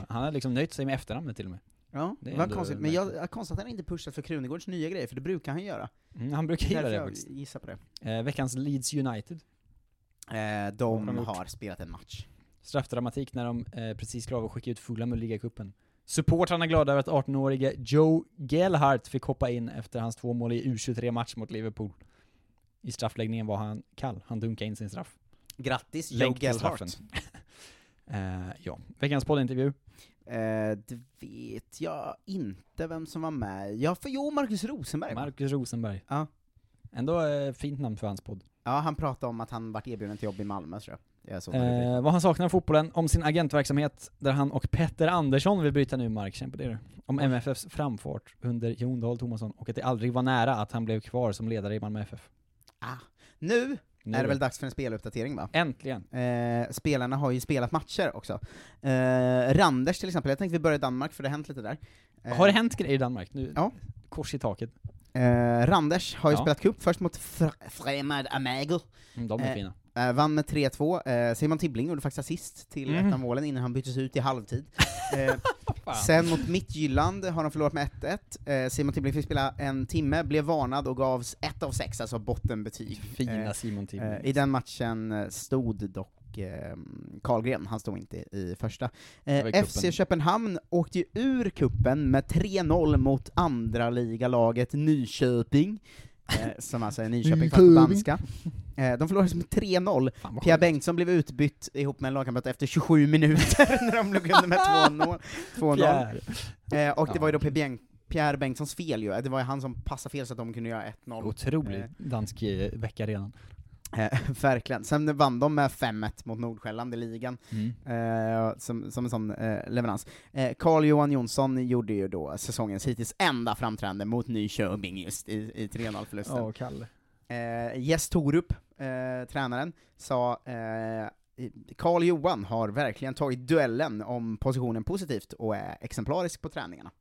Han har liksom nöjt sig med efternamnet till och med. Ja, Det var konstigt, men jag, jag konstigt att han inte pushat för Krunegårds nya grejer, för det brukar han göra. Mm, han brukar Därför det jag faktiskt. gissar på det. Eh, veckans Leeds United. Eh, de de har spelat en match. Straffdramatik när de eh, precis klarade att skicka ut Fulham ur ligacupen. Supportrarna är glada över att 18-årige Joe Gelhardt fick hoppa in efter hans två mål i U23-match mot Liverpool. I straffläggningen var han kall, han dunkade in sin straff. Grattis Joe Gelhardt. straffen. [LAUGHS] eh, ja. Veckans poddintervju. Eh, det vet jag inte vem som var med. Ja, för jo, Marcus Rosenberg. va? Marcus Rosenberg. Ja. Ändå eh, fint namn för hans podd. Ja, han pratade om att han vart erbjuden till jobb i Malmö, tror jag. jag såg. Eh, vad han saknar av fotbollen, om sin agentverksamhet, där han och Petter Andersson vill bryta ny mark, känn på det du. Om MFFs framfart under Jon Dahl Tomasson, och att det aldrig var nära att han blev kvar som ledare i Malmö FF. Nu, Nu. är det väl dags för en speluppdatering va? Äntligen! Eh, spelarna har ju spelat matcher också. Eh, Randers till exempel, jag tänkte vi börjar i Danmark för det har hänt lite där. Eh, Har det hänt grejer i Danmark? Nu, Ja. Kors i taket. Eh, Randers har ju Ja. spelat cup, först mot Fr- Fremad Amager. Mm, de är Eh, fina. Eh, vann med 3-2, eh, Simon Tibbling gjorde faktiskt assist till Mm. ett av målen innan han byttes ut i halvtid. [LAUGHS] Eh, sen mot Midtjylland har de förlorat med 1-1, eh, Simon Tibbling fick spela en timme, blev varnad och gavs 1 av 6, alltså bottenbetyg. Fina Eh, Simon Tibbling. eh, I den matchen stod dock eh, Karlgren, han stod inte i första. FC. Köpenhamn åkte ju ur kuppen med 3-0 mot andra ligalaget Nyköping, som alltså är Nyköping fast på danska. Eh, de förlorade med 3-0, Pierre Bengtsson blev utbytt ihop med en lagkamrat efter 27 minuter [LAUGHS] när de låg under med 2-0. 2-0. Pierre. Eh, och det Ja. var ju då Pierre, Beng- Pierre Bengtssons fel ju, det var ju han som passade fel så att de kunde göra 1-0. Otrolig Eh, dansk eh, vecka redan. Eh, [LAUGHS] verkligen. Sen vann de med 5-1 mot Nordsjälland i ligan, Mm. eh, som, som en sån eh, leverans. Eh, Carl-Johan Jonsson gjorde ju då säsongens hittills enda framträdande mot Nyköping just i, i 3-0-förlusten. Ja, Kalle. Eh, Jess Torup, eh, tränaren, sa eh, Carl Johan har verkligen tagit duellen om positionen positivt och är exemplarisk på träningarna.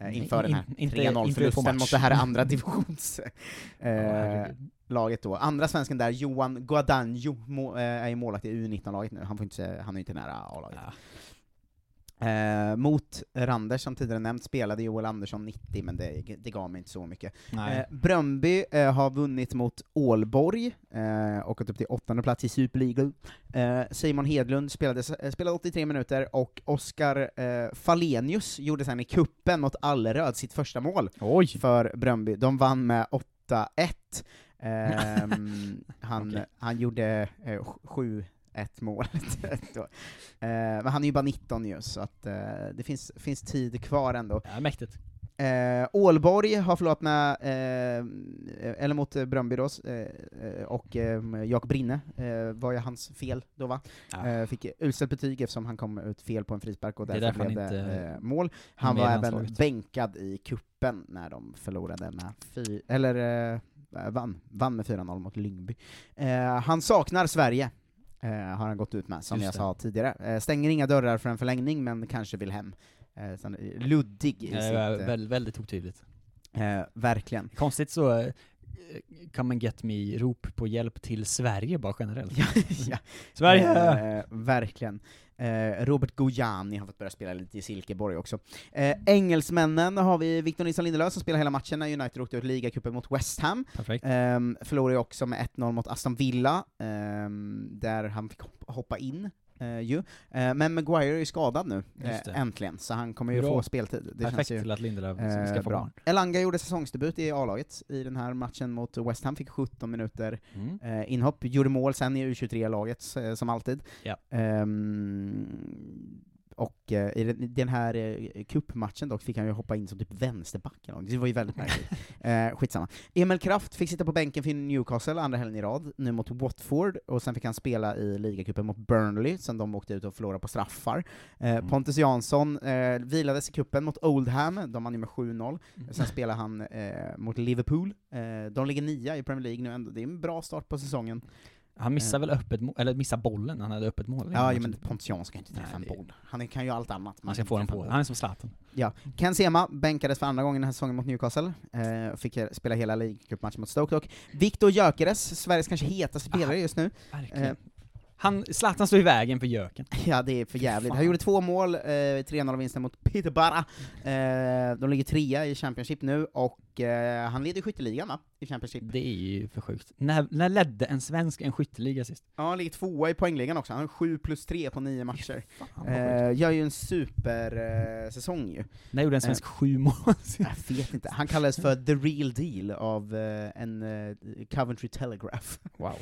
Eh, inför den här in- inte på 3-0-förlusten match. mot det här [LAUGHS] andra divisions eh, då. Andra svensken där, Johan Guadagno, eh, är ju målvakt i U19-laget nu, han, får inte, han är inte nära A-laget. Eh, mot Randers, som tidigare nämnt, spelade Joel Andersson 90, men det, det gav mig inte så mycket. Eh, Bröndby eh, har vunnit mot Ålborg, eh, och gått upp till åttonde plats i Superliga. Eh, Simon Hedlund spelade, eh, spelade 83 minuter, och Oskar eh, Falenius gjorde sen i kuppen mot Alleröd sitt första mål Oj. för Bröndby. De vann med 8-1. [LAUGHS] Ehm, han, Okej. han gjorde eh, 7 ett målet. [LAUGHS] då. Eh, men han är ju bara 19 ju, så att eh, det finns, finns tid kvar ändå. Ja, mäktigt. Eh, Ålborg har förlorat med, eh, eller mot eh, Bröndby då, eh, eh, och eh, Jakob Brinne var ju hans fel då va? Ja. Fick uselt betyg eftersom han kom ut fel på en frispark och därför, därför blev det mål. Han var även landslaget. bänkad i kuppen när de förlorade med fy, eller vann, vann med 4-0 mot Lyngby. Han saknar Sverige, eh, har han gått ut med, som Just jag det. sa tidigare. Eh, stänger inga dörrar för en förlängning, men kanske vill hem. Eh, sen, luddig i Eh, sitt... eh, väl, väldigt otydligt. Eh, verkligen. Konstigt så, eh, come and get me-rop på hjälp till Sverige bara generellt. [LAUGHS] ja. Sverige! Eh, verkligen. Eh, Robert Gojani har fått börja spela lite i Silkeborg också. Eh, engelsmännen har vi Victor Nilsson Lindelöf som spelar hela matchen när United åkte ut ligacupen mot West Ham. Perfekt. Eh, förlorade också med 1-0 mot Aston Villa, ehm, där han fick hop- hoppa in. Eh, ju. Eh, men Maguire är ju skadad nu, eh, äntligen, så han kommer ju Bra. få speltid. Det Perfekt känns ju, till att Lindelöf eh, ska få bra. Elanga gjorde säsongsdebut i A-laget i den här matchen mot West Ham, fick 17 minuter Mm. eh, inhopp, gjorde mål sen i U23-laget, eh, som alltid. Ja. Ehm, och eh, i den, här eh, cupmatchen dock fick han ju hoppa in som typ vänsterback eller det var ju väldigt märkligt. [LAUGHS] eh, skitsamma. Emil Kraft fick sitta på bänken för Newcastle andra helgen i rad, nu mot Watford, och sen fick han spela i ligacupen mot Burnley, sen de åkte ut och förlorade på straffar. Eh, Mm. Pontus Jansson eh, vilades i kuppen mot Oldham, de vann ju med 7-0, Mm. sen spelade han eh, mot Liverpool, eh, de ligger nia i Premier League nu ändå, det är en bra start på säsongen. Han missade väl öppet mål, eller missade bollen, han hade öppet mål. Ja, men Jansson ska inte träffa en boll. Han kan ju allt annat. Man ska få den på, han är som Zlatan. Ja. Ken Sema bänkades för andra gången den här säsongen mot Newcastle, eh, fick spela hela League Cup-matchen mot Stoke dock. Viktor Gyökeres, Sveriges kanske hetaste spelare just nu. Eh, Han, Zlatan står i vägen för göken. [LAUGHS] Ja, det är för jävligt. Fan. Han gjorde två mål, eh, 3-0-vinsten mot Peterborough. Eh, de ligger trea i Championship nu, och eh, han leder skytteligan va? I Championship. Det är ju för sjukt. När, när ledde en svensk en skytteliga sist? Ja, han ligger tvåa i poängligan också, han har 7 plus 3 på 9 matcher. Eh, gör ju en supersäsong eh, ju. När gjorde en svensk Eh, sju mål? Jag vet inte, han kallades för the real deal av eh, en eh, Coventry Telegraph. Wow.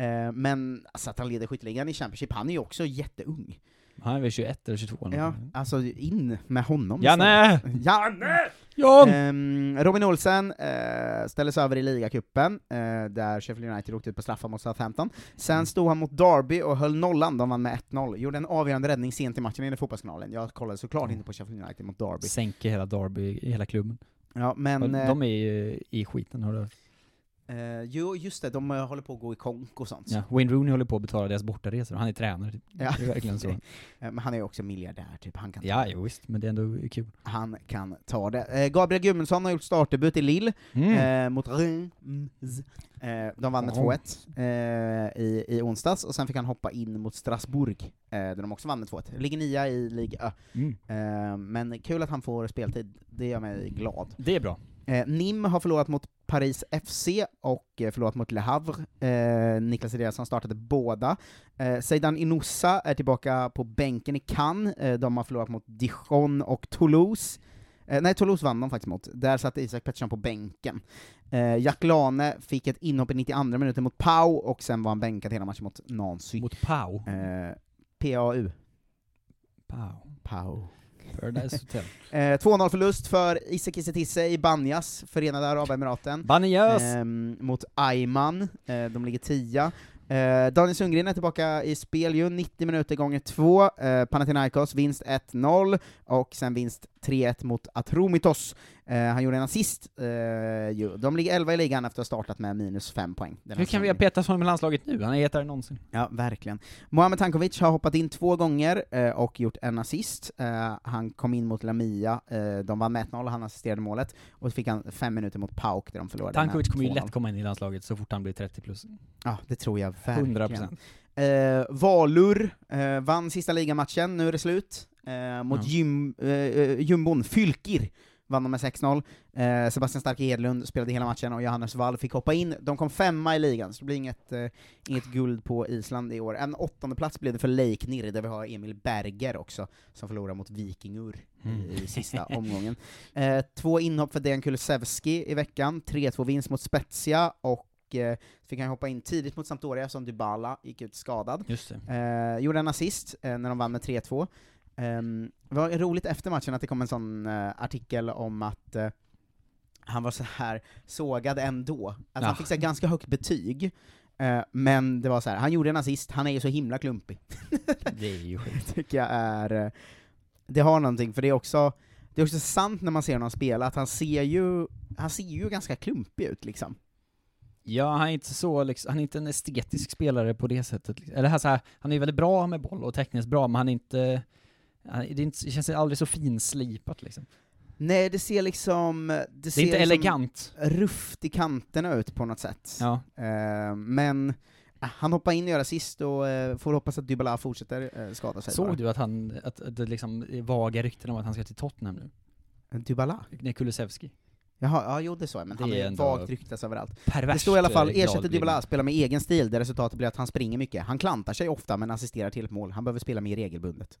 Eh, men alltså att han leder skytteligan i Championship, han är ju också jätteung. Han är väl 21 eller 22 eller Ja, alltså in med honom Janne! istället. Janne! John! Ehm, Robin Olsen eh, ställdes över i ligacupen, eh, där Sheffield United åkte ut på straffar mot Southampton. Sen stod han mot Derby och höll nollan, de vann med 1-0. Gjorde en avgörande räddning sent i matchen i Fotbollskanalen. Jag kollade såklart inte på Sheffield United mot Derby. Sänker hela Derby, hela klubben. Ja, men... Eh, de är ju i skiten, har du hört? Eh, jo, just det, de eh, håller på att gå i konk och sånt. Ja, Wayne Rooney håller på att betala deras bortaresor, han är tränare. typ. Ja. Det är verkligen så. [LAUGHS] Eh, men han är också miljardär, typ. Han kan Ja, jo, visst, men det är ändå kul. Han kan ta det. Eh, Gabriel Gudmundsson har gjort startdebut i Lille, Mm. mot Reims. De vann med Ja. 2-1 eh, i, i onsdags, och sen fick han hoppa in mot Strasbourg, där de också vann med 2-1. Ligger nia i Ligue Ö. Mm. Men kul att han får speltid, det gör mig glad. Det är bra. Nim har förlorat mot Paris FC och eh, förlorat mot Le Havre. Eh, Niklas Eliasson startade båda. Eh, Inoussa är tillbaka på bänken i Cannes. Eh, de har förlorat mot Dijon och Toulouse. Eh, nej, Toulouse vann de faktiskt mot. Där satt Isak Pettersson på bänken. Eh, Jack Lane fick ett inhopp i 92 minuten mot Pau, och sen var han bänkad hela matchen mot Nancy. Mot Pau? Eh, PAU. Pau. Pau. Paradise Hotel. [LAUGHS] Eh, 2-0 förlust för Isak Kiese Tisse i Banjas, Förenade Arabemiraten. Banjas! Ehm, mot Ayman, eh, de ligger 10. Eh, Daniel Sundgren är tillbaka i spel ju, 90 minuter gånger 2. Eh, Panathinaikos vinst 1-0, och sen vinst 3-1 mot Atromitos. Eh, han gjorde en assist, eh. De ligger 11 i ligan efter att ha startat med minus 5 poäng. Hur kan vi ha petat honom i landslaget nu? Han är hetare än någonsin. Ja, verkligen. Mohamed Tankovic har hoppat in två gånger eh, och gjort en assist. Han kom in mot Lamia, de vann med 1-0 och han assisterade målet, och så fick han fem minuter mot Pauk där de förlorade Tankovic kommer ju 2-0. lätt komma in i landslaget så fort han blir 30 plus. Ja, det tror jag verkligen. 100%. Eh, Valur eh, vann sista ligamatchen, nu är det slut, eh, mot Ja. eh, eh, jumbon Fylkir. Vann de med 6-0. Eh, Sebastian Starke Hedlund spelade hela matchen och Johannes Wall fick hoppa in. De kom femma i ligan, så det blir inget, eh, inget guld på Island i år. En åttonde plats blev det för Leiknir, där vi har Emil Berger också, som förlorar mot Vikingur Mm. i, i sista omgången. Eh, två inhopp för Dejan Kulusevski i veckan, 3-2 vinst mot Spezia, och eh, så fick han hoppa in tidigt mot Sampdoria, som Dybala gick ut skadad. Just det. Eh, gjorde en assist eh, när de vann med 3-2. Ehm, det var roligt efter matchen att det kom en sån eh, artikel om att eh, han var så här sågad ändå. Att Ja. han fick så här ganska högt betyg, eh, men det var så här, han gjorde en assist, han är ju så himla klumpig. [LAUGHS] Det är ju [LAUGHS] sjukt. tycker jag är, det har någonting, för det är också, det är också sant när man ser honom spela, att han ser ju, han ser ju ganska klumpig ut liksom. Ja, han är inte så liksom, han är inte en estetisk spelare på det sättet. liksom. Eller så här, han är väldigt bra med boll och tekniskt bra, men han är inte, han, det, inte, det känns aldrig så finslipat liksom. Nej, det ser liksom... Det, Det ser inte liksom elegant. rufft i kanterna ut på något sätt. Ja. Eh, men eh, han hoppar in och gör assist, och uh, får hoppas att Dybala fortsätter uh, skada sig bara. Såg du att han, att, att det liksom vaga rykten om att han ska till Tottenham nu? Dybala? Nej, Kulusevski. Jaha, ja jo det så men Det han är är ändå vagt ryktas överallt. perverst, det står i alla fall, eh, ersätter Dybala, spelar med egen stil, där resultatet blir att han springer mycket. Han klantar sig ofta, men assisterar till ett mål. Han behöver spela mer regelbundet.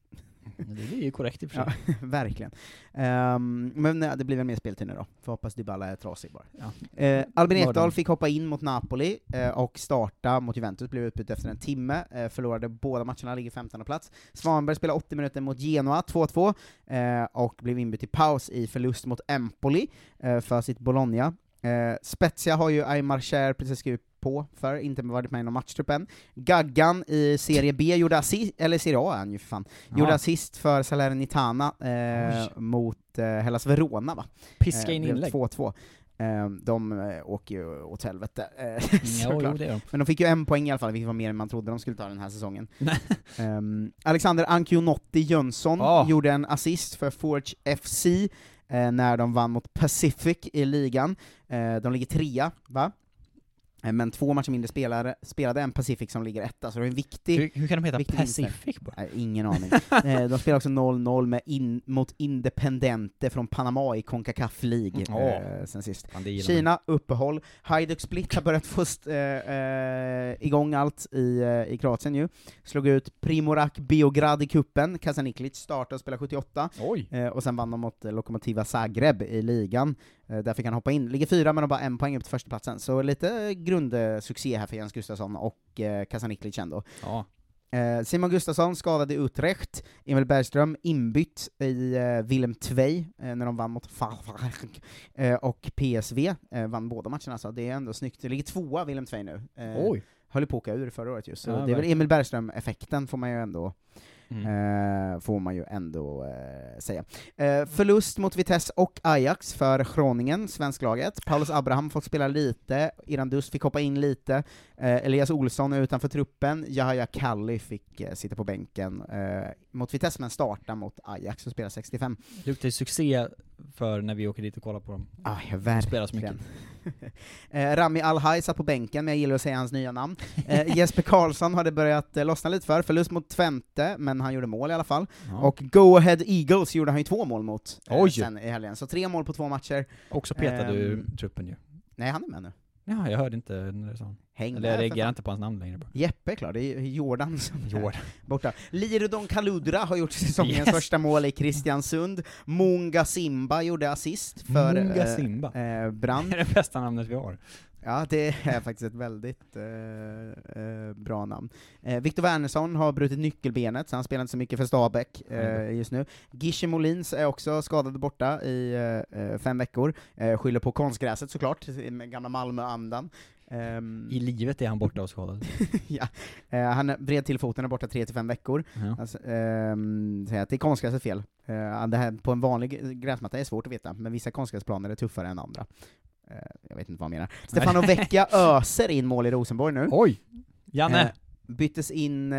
Det är ju korrekt i och för sig. Ja, [LAUGHS] verkligen. Ehm, men nej, det blir väl mer speltid nu då, får hoppas Dybala är trasig bara. Ja. Eh, Albin. Ekdal fick hoppa in mot Napoli eh, och starta mot Juventus, blev utbytt efter en timme, eh, förlorade båda matcherna, ligger 15 plats. Svanberg spelade 80 minuter mot Genoa, 2-2, eh, och blev inbytt i paus i förlust mot Empoli för sitt Bologna. Eh, Spezia har ju Aymar Cher precis skrivit på för, inte varit med i någon matchtrupp än. Gaggan i Serie B gjorde assist, eller Serie A är han ju för fan, gjorde Ja. assist för Salernitana eh, mot eh, Hellas Verona va? Piska in blev inlägg. 2-2. Eh, de eh, åker ju åt helvete, eh, [LAUGHS] jo, såklart. det gör de. Men de fick ju en poäng i alla fall, vilket var mer än man trodde de skulle ta den här säsongen. [LAUGHS] Ehm, Alexander Ancionotti Jönsson Ah. gjorde en assist för Forge FC eh, Eh, när de vann mot Pacific i ligan. Eh, de ligger trea, va? Eh, Men två matcher mindre spelare, spelade än Pacific som ligger etta, så det är en viktig... Hur, hur kan de heta. Pacific? Nej, ingen aning. [LAUGHS] eh, de spelar också 0-0 med in, mot Independente från Panama i Concacaf League Ja. eh, sen sist. Kina, uppehåll. Hajduk Split har börjat få st- eh, eh, igång allt i, eh, i Kroatien ju. Slog ut Primorak Beograd i kuppen. Kasaniklic startade och spelade 78. Oj. Eh, och sen vann de mot Lokomotiva Zagreb i ligan. Eh, där fick han hoppa in. Ligger fyra, men har bara en poäng upp till förstaplatsen. Så lite grundsuccé här för Jens Gustafsson och eh, Kasaniklic ändå. Ja. Eh, Simon Gustafsson skadad i Utrecht, Emil Bergström inbytt i eh, Willem Tvei eh, när de vann mot eh, och PSV vann båda matcherna, så det är ändå snyggt. Det ligger tvåa Willem Tvei nu. Oj. Höll på att åka ur förra året just, så Ja, det är väl. Emil Bergström-effekten får man ju ändå Mm. Eh, får man ju ändå eh, säga. Eh, förlust mot Vitesse och Ajax för Groningen, svensklaget. Paulus Abraham fått spela lite, Iran Dus fick hoppa in lite, eh, Elias Olsson är utanför truppen, Yahya Kalli fick eh, sitta på bänken eh, mot Vitesse, men starta mot Ajax och spela 65. Luktar ju succé för när vi åker dit och kollar på dem. Ah, ja, verkligen. Spelar så mycket. [LAUGHS] eh, Rami Alhaj satt på bänken, men jag gillar att säga hans nya namn. Eh, Jesper Karlsson hade börjat eh, lossna lite för, förlust mot Twente, men han gjorde mål i alla fall. Ja. Och Go Ahead Eagles gjorde han ju två mål mot eh, Oj. sen i helgen, så tre mål på två matcher. Också petad ur Ehm, truppen ju. Nej, han är med nu. Ja, jag hörde inte när du sa Häng Eller jag reagerar inte på hans namn längre bara. Jeppe är klar, det är Jordan som är borta. Liridon Kaludra har gjort säsongens Yes. första mål i Kristiansund, Munga Simba gjorde assist för Munga eh, Simba. eh, Brand. Det är det bästa namnet vi har. Ja, det är faktiskt ett väldigt eh, eh, bra namn. Eh, Viktor Wernersson har brutit nyckelbenet, så han spelar inte så mycket för Stabäck eh, just nu. Gische Molins är också skadad borta i eh, fem veckor, skyller på konstgräset såklart, med gamla Malmö-andan. Ehm, I livet är han borta och skadad. [LAUGHS] ja. eh, han vred till foten är borta 3-5 veckor. Ja. Alltså, ehm, säger att det är konstgräset fel. Eh, det här på en vanlig gräsmatta är svårt att veta, men vissa konstgräsplaner är tuffare än andra. Eh, jag vet inte vad han menar. Stefano Vecchia öser in mål i Rosenborg nu. Oj! Janne! Byttes in, eh,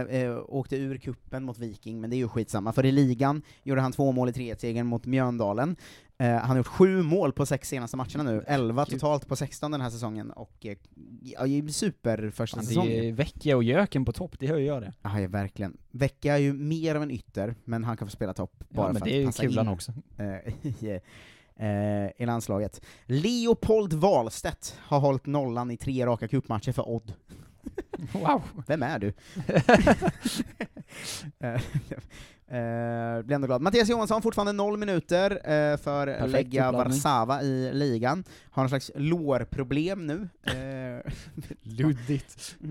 eh, åkte ur kuppen mot Viking, men det är ju skitsamma, för i ligan gjorde han två mål i 3-1-segern mot Mjöndalen. Eh, han har gjort sju mål på sex senaste matcherna nu, 11 totalt på 16 den här säsongen, och eh, ja, är super första Fan, det säsongen. är Vecchia och Jöken på topp, det hör jag det. Ja, ja, verkligen. Vecka är ju mer av en ytter, men han kan få spela topp bara men för det är att passa kulan in också. eh, [LAUGHS] i, eh, i landslaget. Leopold Wahlstedt har hållit nollan i tre raka cupmatcher för Odd. Wow! Vem är du? [LAUGHS] Eh, blir ändå glad. Mattias Johansson, fortfarande noll minuter eh, för Perfekt Legia. Warszawa i ligan. Har någon slags lårproblem nu. Eh, [LAUGHS] Luddigt. eh,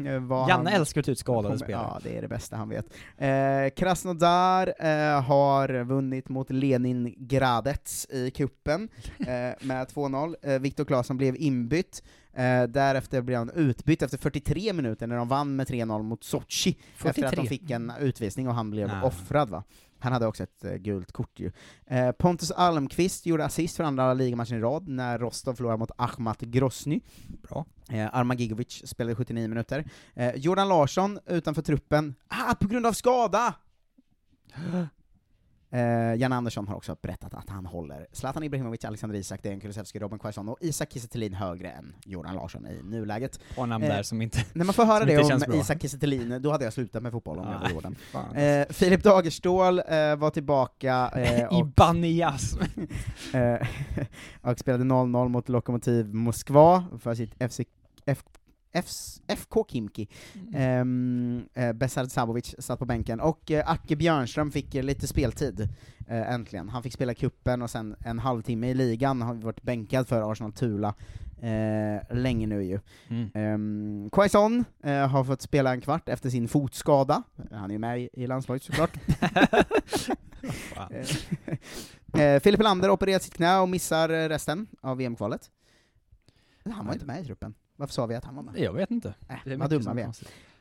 Janne han- med ut skadade spelare. Ja, det är det bästa han vet. Eh, Krasnodar eh, har vunnit mot Leningradets i kuppen [LAUGHS] eh, med 2-0. Eh, Viktor Claesson blev inbytt. Eh, därefter blev han utbytt efter 43 minuter när de vann med 3-0 mot Sochi, efter att 43? de fick en utvisning och han blev Nej. offrad va. Han hade också ett eh, gult kort ju. Eh, Pontus Almqvist gjorde assist för andra ligamatchen i rad när Rostov förlorade mot Ahmat Grosny. Bra. Eh, Armagigovic spelade 79 minuter. Eh, Jordan Larsson utanför truppen, ah, på grund av skada! [GASPS] Eh, Jan Andersson har också berättat att han håller Zlatan Ibrahimovic, Alexander Isak, Dejan Kulusevski, Robin Quaison och Isak Kiese högre än Jordan Larsson i nuläget. Och namn där som inte- När man får höra det om bra. Isak Kiese då hade jag slutat med fotboll om jag var Nej, Jordan. Eh, Filip Dagerstål eh, var tillbaka eh, [LAUGHS] I och, Banias! [LAUGHS] eh, och spelade 0-0 mot Lokomotiv Moskva för sitt FC, FK Kimki. Mm. Eh, Besard Sabovic satt på bänken, och eh, Acke Björnström fick eh, lite speltid, eh, äntligen. Han fick spela kuppen och sen en halvtimme i ligan, har varit bänkad för Arsenal Tula eh, länge nu ju. Mm. Mm. Quaison eh, har fått spela en kvart efter sin fotskada, han är ju med i, landslaget såklart. [LAUGHS] [LAUGHS] Eh, Filip Lander opererat sitt knä och missar resten av VM-kvalet. Han var inte med i truppen. Varför sa vi att han var med? Jag vet inte. Äh, Det är vad dumma vi är.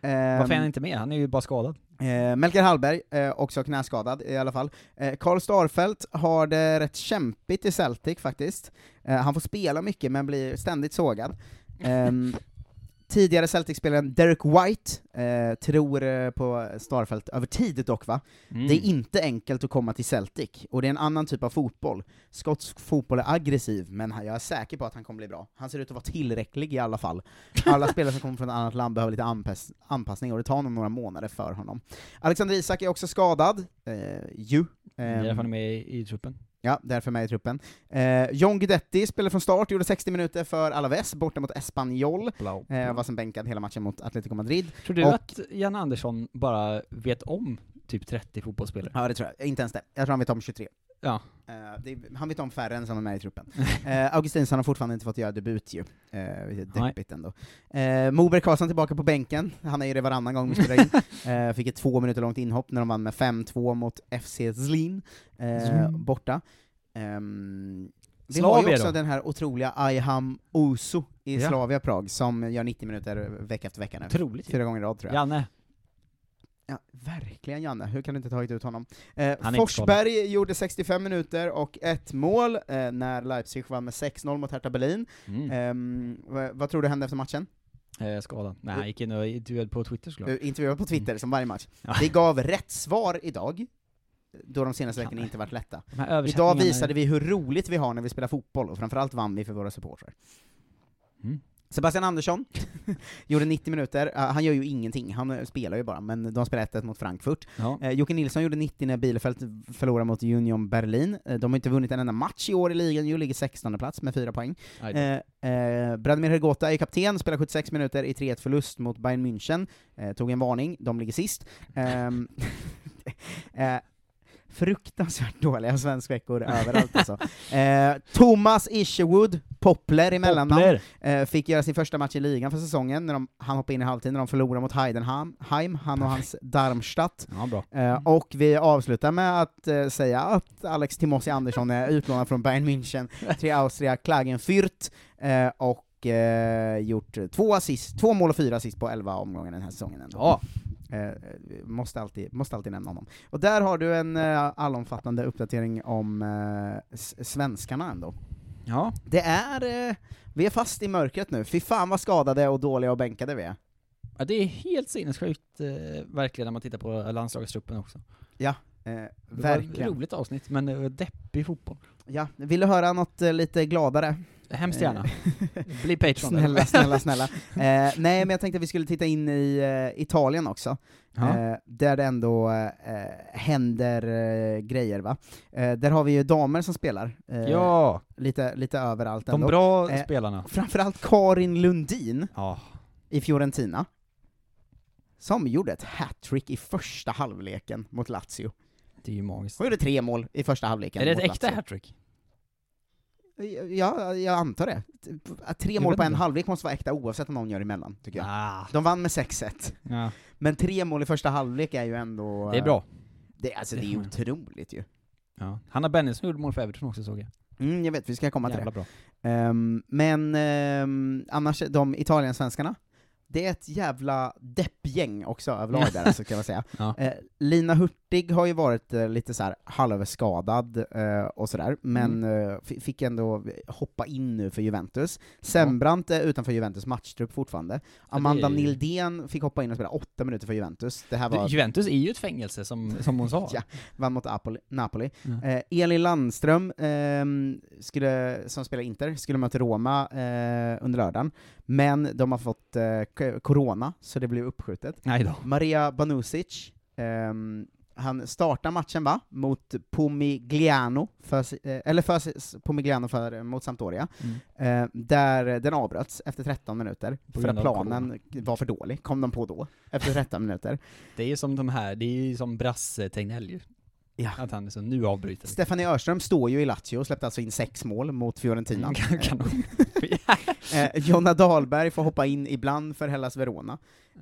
Ehm, Varför är han inte med? Han är ju bara skadad. Eh, Melker Hallberg, eh, också knäskadad i alla fall. Eh, Karl Starfelt har det rätt kämpigt i Celtic faktiskt. Eh, han får spela mycket men blir ständigt sågad. [LAUGHS] Tidigare Celtic-spelaren Derek White eh, tror eh, på Starfelt över tid dock va? Mm. Det är inte enkelt att komma till Celtic, och det är en annan typ av fotboll. Skotsk fotboll är aggressiv, men jag är säker på att han kommer bli bra. Han ser ut att vara tillräcklig i alla fall. Alla [LAUGHS] spelare som kommer från ett annat land behöver lite anpass anpassning, och det tar nog några månader för honom. Alexander Isak är också skadad, eh, ju. Därför han är Ehm, med i, i truppen. Ja, därför med i truppen. Eh, John Guidetti spelade från start, gjorde 60 minuter för Alaves, borta mot Espanyol. Eh, var som bänkad hela matchen mot Atletico Madrid. Tror du Och- att Jan Andersson bara vet om typ 30 fotbollsspelare. Ja det tror jag, inte ens det. Jag tror han vet om 23. Ja. Eh, det, han vet om färre än som är med i truppen. [LAUGHS] uh, Augustinsson har fortfarande inte fått göra debut ju, uh, deppigt ändå. Uh, Moberg Karlsson tillbaka på bänken, han är ju det varannan gång vi spelar in. Uh, [LAUGHS] fick ett två minuter långt inhopp när de vann med 5-2 mot FC Zlin, borta. Um, vi har ju Slavia också då? den här otroliga Ayham Osu i. Slavia Prag, som gör 90 minuter vecka efter vecka nu. Otroligt. Fyra gånger i rad tror jag. Janne. Ja, verkligen Janne, hur kan du inte tagit ut honom? Eh, Forsberg gjorde 65 minuter och ett mål eh, när Leipzig vann med 6-0 mot Hertha Berlin. Mm. Ehm, vad, vad tror du hände efter matchen? Eh, skadad. Nej, han gick in och intervjuade på Twitter såklart. Uh, intervjuad på Twitter, som varje match. Ja. Vi gav rätt svar idag, då de senaste veckorna inte varit lätta. Idag visade vi hur roligt vi har när vi spelar fotboll, och framförallt vann vi för våra supportrar. Mm. Sebastian Andersson [LAUGHS] gjorde 90 minuter, Uh, han gör ju ingenting, han uh, spelar ju bara, men de spelar 1-1 mot Frankfurt. Ja. Eh, Jocke Nilsson gjorde 90 när Bielefeld förlorade mot Union Berlin. Eh, de har inte vunnit en enda match i år i ligan, ju ligger 16 plats med 4 poäng. Eh, eh, Bradimir Hrgota är kapten, spelar 76 minuter i 3-1 förlust mot Bayern München, eh, tog en varning, de ligger sist. [LAUGHS] Fruktansvärt dåliga svenskveckor överallt alltså. [LAUGHS] Eh, Thomas Isherwood, Poppler i mellannamn, eh, fick göra sin första match i ligan för säsongen, när de, han hoppade in i halvtid när de förlorade mot Heidenheim, Heim, han och hans Darmstadt. Ja, bra. Eh, och vi avslutar med att eh, säga att Alex Timossi Andersson är utlånad från Bayern München till Austria Klagenfurt, eh, och eh, gjort två, assist, två mål och fyra assist på 11 omgångar den här säsongen ändå. Ja. Eh, måste, alltid, måste alltid nämna honom. Och där har du en eh, allomfattande uppdatering om eh, svenskarna ändå. Ja. Det är, eh, vi är fast i mörkret nu, fy fan vad skadade och dåliga och bänkade vi är. ja, det är helt sinnessjukt, eh, verkligen, när man tittar på landslagstruppen också. Ja, eh, Det var verkligen. ett roligt avsnitt, men eh, deppig fotboll. Ja, vill du höra något eh, lite gladare? Hemskt gärna. Eh, [LAUGHS] Bli Patreon. Snälla, snälla, snälla. [LAUGHS] Eh, nej, men jag tänkte att vi skulle titta in i eh, Italien också. Eh, där det ändå eh, händer eh, grejer va. Där har vi ju damer som spelar. Ja. Lite, lite överallt De ändå. bra Eh, spelarna. Framförallt Karin Lundin Ja. i Fiorentina. Som gjorde ett hattrick i första halvleken mot Lazio. Det är ju magiskt. Hon gjorde tre mål i första halvleken Är det ett äkta hattrick? Ja, jag antar det. Att Tre mål på en halvlek måste vara äkta oavsett om någon gör emellan, tycker jag. Ah. De vann med 6-1. Ja. Men tre mål i första halvlek är ju ändå... Det är bra. Det, alltså, det är ju otroligt ju. Ja. Hanna Bennison gjorde mål för Everton också såg jag. Mm, jag vet, vi ska komma till Jävla det. bra. Ehm, men ehm, annars, de Italien-svenskarna, det är ett jävla deppgäng också överlag där, [LAUGHS] alltså, kan man säga. Ja. Eh, Lina Hurtig har ju varit eh, lite så här halvskadad eh, och sådär, men Mm. eh, fick ändå hoppa in nu för Juventus. Sembrant är utanför Juventus matchtrupp fortfarande. Amanda är Nildén fick hoppa in och spela åtta minuter för Juventus. Det här var... Juventus är ju ett fängelse, som, som hon sa. [LAUGHS] Ja, vann mot Napoli. Napoli. Eh, Elin Landström, ehm, skulle, som spelar Inter, skulle möta Roma eh, under lördagen, men de har fått eh, corona, så det blev uppskjutet. Maria Banusic, ehm, han startar matchen va, mot Pomigliano, för, eh, eller för, Pomigliano för, mot Sampdoria, Mm. eh, där den avbröts efter 13 minuter, På för att planen var för dålig, kom de på då, efter 13 minuter. [LAUGHS] Det är ju som de här, det är ju som Brasse Tegnell ju. Ja. Att han så, nu avbryter. Stefanie Örström står ju i Lazio och släppte alltså in sex mål mot Fiorentina. Mm, [LAUGHS] Kanon. [LAUGHS] eh, Jonna Dahlberg får hoppa in ibland för Hellas Verona.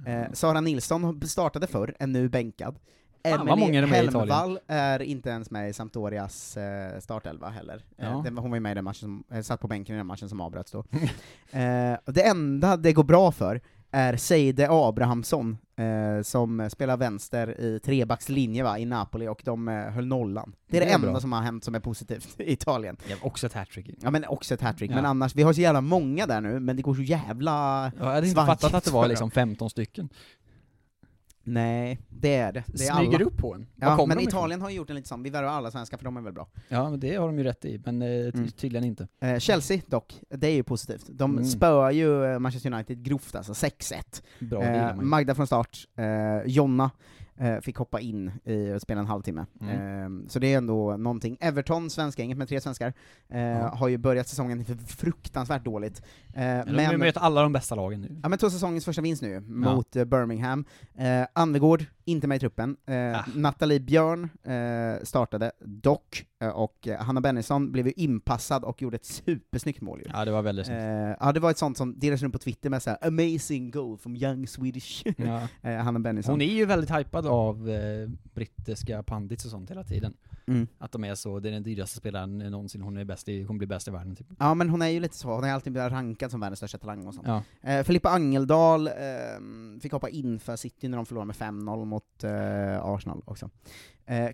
Eh, Sara Nilsson startade förr, är nu bänkad. Fan, vad många är med i Italien. Är inte ens med i Sampdorias eh, startelva heller. Eh, Ja. hon var ju med i den matchen som, eh, satt på bänken i den matchen som avbröts då. [LAUGHS] det enda det går bra för är Seide Abrahamsson, som spelar vänster i trebackslinje va, i Napoli, och de höll nollan. Det är det, Det är enda bra. som har hänt som är positivt i Italien. Ja, också ett hattrick. Ja men också ett hattrick, Ja. men annars, vi har så jävla många där nu, men det går så jävla Ja, jag hade inte fattat att det var liksom dem. 15 stycken. Nej, det är det. det är Smyger alla. upp på en. Var Ja, men de ifrån? Italien har gjort en lite sån, vi värvar alla svenskar för de är väl bra. Ja, men det har de ju rätt i, men eh, ty- tydligen inte. Eh, Chelsea dock, det är ju positivt. De Mm. spöar ju eh, Manchester United grovt alltså, 6-1. Bra, eh. Magda från start, eh, Jonna fick hoppa in i och spela en halvtimme. Mm. Eh, så det är ändå någonting. Everton, svenskgänget med tre svenskar, eh, har ju börjat säsongen fruktansvärt dåligt. Eh, Men de möter alla de bästa lagen nu. Ja men tog säsongens första vinst nu, mot eh, Birmingham. Eh, Anvegård, inte med i truppen. Eh, Nathalie Björn eh, startade dock, eh, och eh, Hanna Bennison blev ju inpassad och gjorde ett supersnyggt mål ju. Ja, det var väldigt snyggt. Eh, ja, det var ett sånt som delades runt på Twitter med såhär 'amazing goal from young Swedish' [LAUGHS] Ja. eh, Hanna Bennison. Hon är ju väldigt hypad av brittiska pandits och sånt hela tiden. Mm. Att de är så, det är den dyraste spelaren någonsin, hon är bäst i, hon blir bäst i världen typ. Ja men hon är ju lite så, hon är alltid blivit rankad som världens största talang och sånt. Ja. Eh, Filippa Angeldal eh, fick hoppa in för City när de förlorade med 5-0 mot eh, Arsenal också. Eh,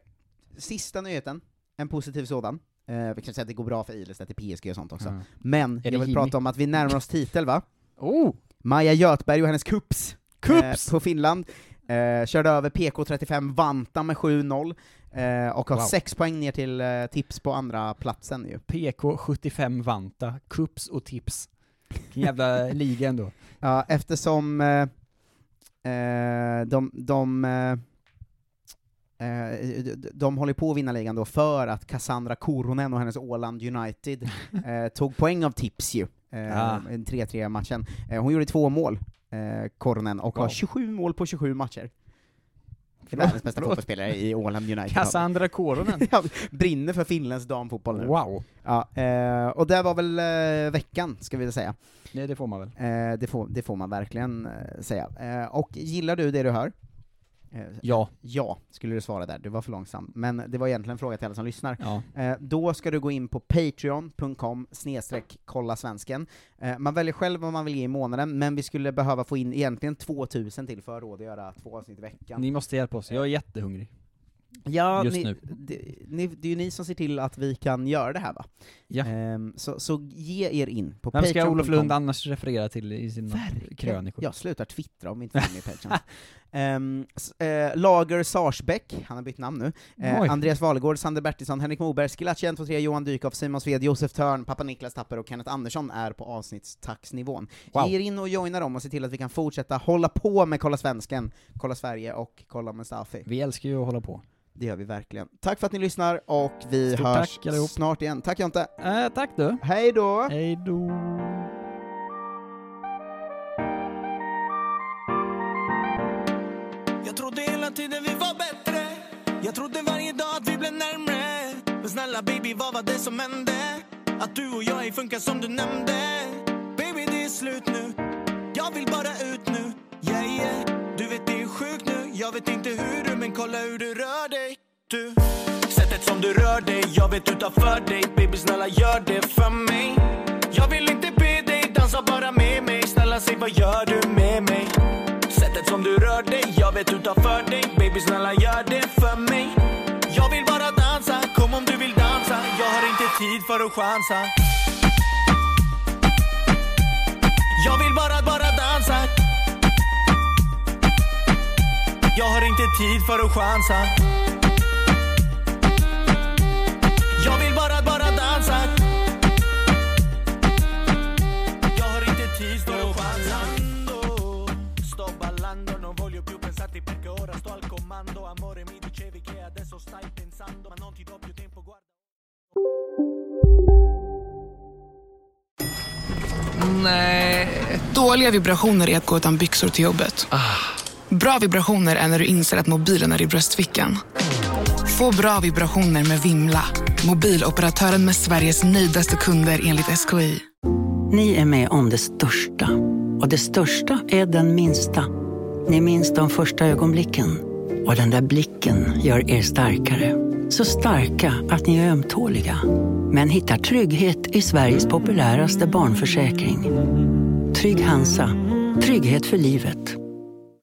sista nyheten, en positiv sådan. Eh, vi kan säga att det går bra för Ilestedt i PSG och sånt också. Ja. Men jag vill Jimmy? prata om att vi närmar oss titel va? Oh! Maja Göthberg och hennes kups, Kups! Eh, på Finland. Eh, körde över PK35 Vanta med 7-0, eh, och har Wow. sex poäng ner till eh, tips på andra platsen ju. PK75 Vanta, kups och tips. Vilken jävla [LAUGHS] liga ändå. Ja, eftersom eh, eh, de, de, eh, eh, de, håller på att vinna ligan då för att Cassandra Koronen och hennes Åland United [LAUGHS] tog poäng av tips ju, Ah. i 3-3 matchen. Eh, hon gjorde två mål, eh, Koronen, och har Wow. 27 mål på 27 matcher. Världens [LAUGHS] bästa fotbollsspelare i Åland United. Cassandra Koronen. [LAUGHS] Ja, brinner för finländsk damfotboll nu. Wow. Ja, eh, och det var väl eh, veckan, ska vi säga. Nej, det får man väl. Eh, det, får, det får man verkligen eh, säga. Eh, och gillar du det du hör? Eh, Ja. Ja, skulle du svara där. Du var för långsam. Men det var egentligen en fråga till alla som lyssnar. Ja. Eh, då ska du gå in på patreon.com snedstreck kolla svensken. Eh, man väljer själv vad man vill ge i månaden, men vi skulle behöva få in egentligen 2000 till för att ha råd att göra två avsnitt i veckan. Ni måste hjälpa oss, jag är jättehungrig. Ja, Just ni, nu. Det, ni, det är ju ni som ser till att vi kan göra det här va? Ja. Ehm, så, så ge er in på Vem ska. Olof Lund annars referera till i sina krönikor? Jag slutar twittra om inte ni är med Patreon. Ehm, eh, Lager Sarsbäck, han har bytt namn nu. Eh, Oj. Andreas Valegård, Sander Bertilsson, Henrik Moberg, Skilacci 123, Johan Dykhoff, Simon Sved, Josef Törn, pappa Niklas Tapper och Kenneth Andersson är på avsnittstaxnivån. Wow. Ge er in och joina dem och se till att vi kan fortsätta hålla på med Kolla Svensken, Kolla Sverige och Kolla Mustafi. Vi älskar ju att hålla på. Det gör vi verkligen. Tack för att ni lyssnar, och vi Stort hörs tack allihop. snart igen. Tack Jonte! Äh, tack du! Hej då! Hej då! Jag trodde hela tiden vi var bättre Jag trodde varje dag att vi blev närmre Men snälla baby, vad var det som hände? Att du och jag ej funkar som du nämnde Baby, det är slut nu Jag vill bara ut nu Yeah, yeah Du vet det jag vet inte hur du, men kolla hur du rör dig Du. Sättet som du rör dig Jag vet utanför dig. Baby, snälla gör det för mig. Jag vill inte be dig dansa bara med mig. Snälla säg vad gör du med mig? Sättet som du rör dig, jag vet utanför dig. Baby snälla gör det för mig. Jag vill bara dansa, kom om du vill dansa. Jag har inte tid för att chansa. Jag vill bara, bara dansa. Jag har inte tid för att chansa. Jag vill bara, bara dansa. Jag har inte tid för att chansa. Sto ballando, non voglio più pensarti perché ora sto al comando Amore mi dicevi che adesso stai pensando. Ma non ti do più tempo, guarda. Nej. Dåliga vibrationer är att gå utan byxor till jobbet. Bra vibrationer är när du inser att mobilen är i bröstfickan. Få bra vibrationer med Vimla. Mobiloperatören med Sveriges nöjdaste kunder enligt SKI. Ni är med om det största. Och det största är den minsta. Ni minns de första ögonblicken. Och den där blicken gör er starkare. Så starka att ni är ömtåliga. Men hittar trygghet i Sveriges populäraste barnförsäkring. Trygg Hansa. Trygghet för livet.